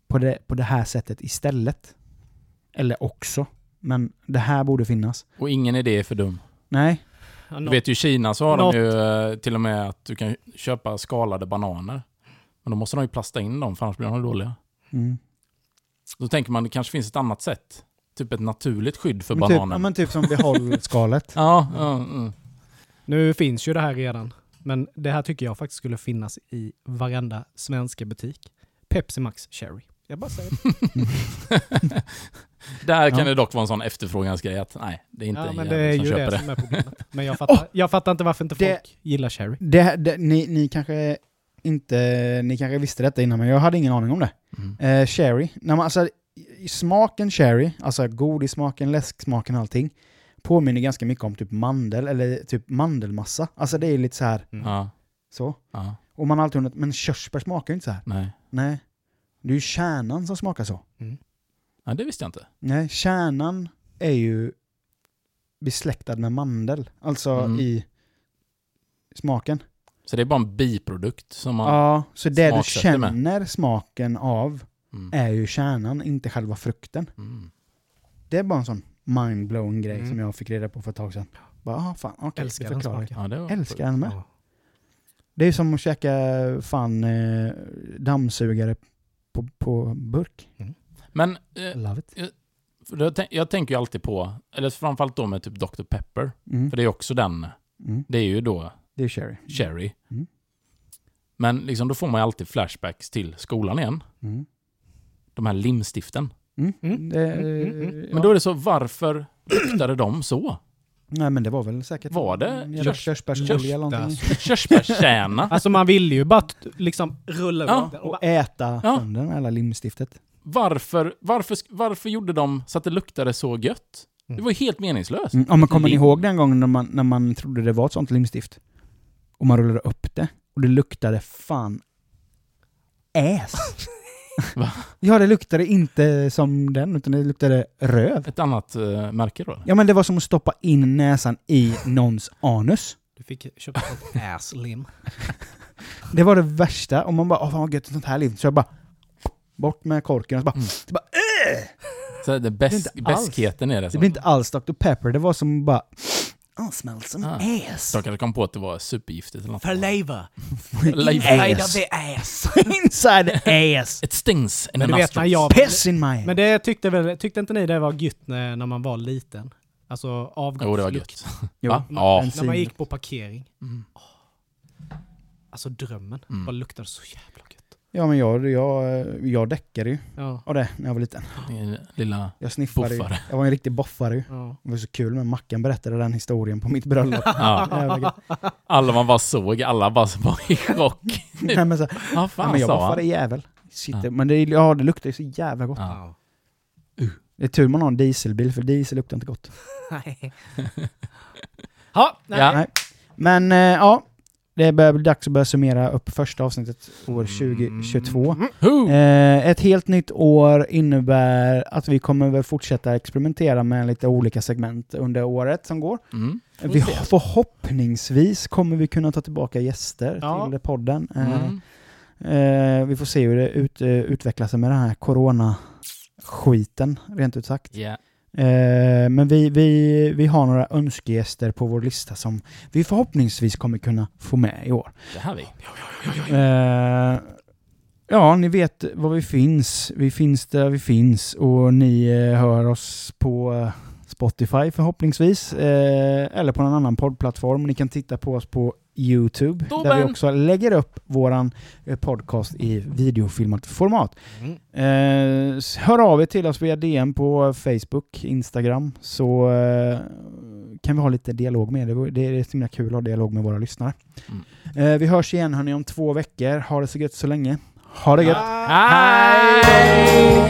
på det, på det här sättet istället. Eller också. Men det här borde finnas.
Och ingen idé är för dum.
Nej.
Ja,
Du vet ju i Kina så har
Något.
de ju eh, till och med att du kan köpa skalade bananer. Men då måste de ju plasta in dem för annars blir de dåliga.
Mm.
Då tänker man det kanske finns ett annat sätt. Typ ett naturligt skydd för
Men typ,
bananen.
ja, men typ som behållskalet.
Ja, ja, mm.
Nu finns ju det här redan. Men det här tycker jag faktiskt skulle finnas i varenda svenska butik. Pepsi Max Cherry. Jag bara säger det.
Där kan
Ja.
det dock vara en sån efterfrågansgrej att nej, det är inte
Ja,
en
men det är
som
ju
köper
det
det.
som är problemet. Men jag fattar, jag fattar inte varför inte
Det-
folk gillar Cherry.
Det, det, ni, ni kanske inte, ni kanske visste detta innan, men jag hade ingen aning om det.
Mm.
Eh, när man, alltså, smaken cherry, alltså godissmaken, läsksmaken och allting, påminner ganska mycket om typ mandel, eller typ mandelmassa. Alltså det är lite så här,
Mm.
Ja,
så.
ja,
Och man har alltid undrat, men körsbär smakar ju inte så här.
nej.
Nej. Det är ju kärnan som smakar så.
Ja, det visste jag inte.
Nej, kärnan är ju besläktad med mandel. Alltså
Mm.
i smaken.
Så det är bara en biprodukt som man...
Ja, så det du
smaksätter med.
känner smaken av
Mm.
är ju kärnan, inte själva frukten.
Mm.
Det är bara en sån mind-blowing grej
Mm.
som jag fick reda på för ett tag sedan. Bara, ah, fan, okej,
Älskar den smaken.
Ja,
Älskar den med.
Ja.
Det är som att käka fan eh, dammsugare på, på burk.
Men eh,
Love it.
jag, tän- jag tänker ju alltid på, eller framförallt då med typ Dr. Pepper.
Mm.
För det är också den,
Mm.
det är ju då
Det är cherry.
Cherry.
Mm.
Men liksom då får man ju alltid flashbacks till skolan igen.
Mm.
De här limstiften.
Mm.
Mm.
Det,
Mm, mm, mm.
ja.
Men då är det så, varför luktade de så?
Nej men det var väl säkert...
Var det körs-
körsbärsolja eller någonting.
Körsbärskärna?
Alltså man ville ju bara liksom rulla
Ja,
upp och
äta
Ja.
sönder alla limstiftet.
Varför, varför, varför gjorde de så att det luktade så gött? Det var ju helt meningslöst.
Mm. Ja, men kommer ni ihåg den gången när man, när man trodde det var ett sånt limstift? Och man rullade upp det och det luktade fan äs.
Va?
Ja, det luktade inte som den, utan det luktade röv.
Ett annat uh, märke då?
Ja, men det var som att stoppa in näsan i någons anus.
du fick köpa ett ass-lim.
Det var det värsta. Och man bara, åh fan vad gött, ett sånt här liv. Så jag bara, bort med korken och så bara,
Mm.
det, bara
Så det
alls.
bäskheten är det.
det blir inte alls Dr. Pepper, det var som bara, oh, smells some
Ah.
ass.
de kanske kom på att det var supergiftigt eller något.
Flavor.
Life
Ass.
the ass.
Inside the ass.
It stings in
Men
the
du vet när
nostrils.
jag...
Piss in my
Men det tyckte, väl, tyckte inte ni det var gött när, när man var liten? Alltså avgaslukt.
Jo, det var gött.
Jo.
Va? Ja.
När man gick på parkering.
Mm.
Alltså drömmen.
Mm.
Bara luktade så jävla gött.
Ja men jag, jag, jag däckade ju
Ja.
av det när jag var liten.
Din Lilla...
Jag sniffade ju.
Boffare.
Jag var en riktig boffare ju.
ja.
Det var så kul men Mackan berättade den historien på mitt bröllop.
Ja. Alla man bara såg, alla bara var i chock.
Nej, men så, nej,
fan
men jag
sa
boffade
han?
jävel. Sitter,
Ja.
Men det, ja, det luktar ju så jävla gott.
Ja.
Det är tur man har en dieselbil för diesel luktar inte gott.
Nej. Ja, nej.
Ja.
Nej. Men eh, ja, det börjar bli dags att börja summera upp första avsnittet år 2022.
Who?
Eh, ett helt nytt år innebär att vi kommer väl fortsätta experimentera med lite olika segment under året som går.
Mm.
Vi, förhoppningsvis kommer vi kunna ta tillbaka gäster
Ja.
till podden. Eh,
Mm.
eh, vi får se hur det ut, eh, utvecklar sig med den här corona-skiten, rent ut sagt.
Yeah.
Eh, men vi, vi, vi har några önskegäster på vår lista som vi förhoppningsvis kommer kunna få med i år.
Det här vi.
Eh, ja, ni vet var vi finns. Vi finns där vi finns och ni eh, hör oss på eh, Spotify förhoppningsvis. Eh, eller på någon annan poddplattform. Ni kan titta på oss på YouTube där vi också lägger upp våran eh, podcast i videofilmat format.
Mm.
Eh, hör av er till oss via DM på Facebook, Instagram så eh, kan vi ha lite dialog med er. Det är så himla kul att ha dialog med våra lyssnare.
Mm.
Eh, vi hörs igen hörni om två veckor. Ha det så gött så länge. Ha det gött!
Hej!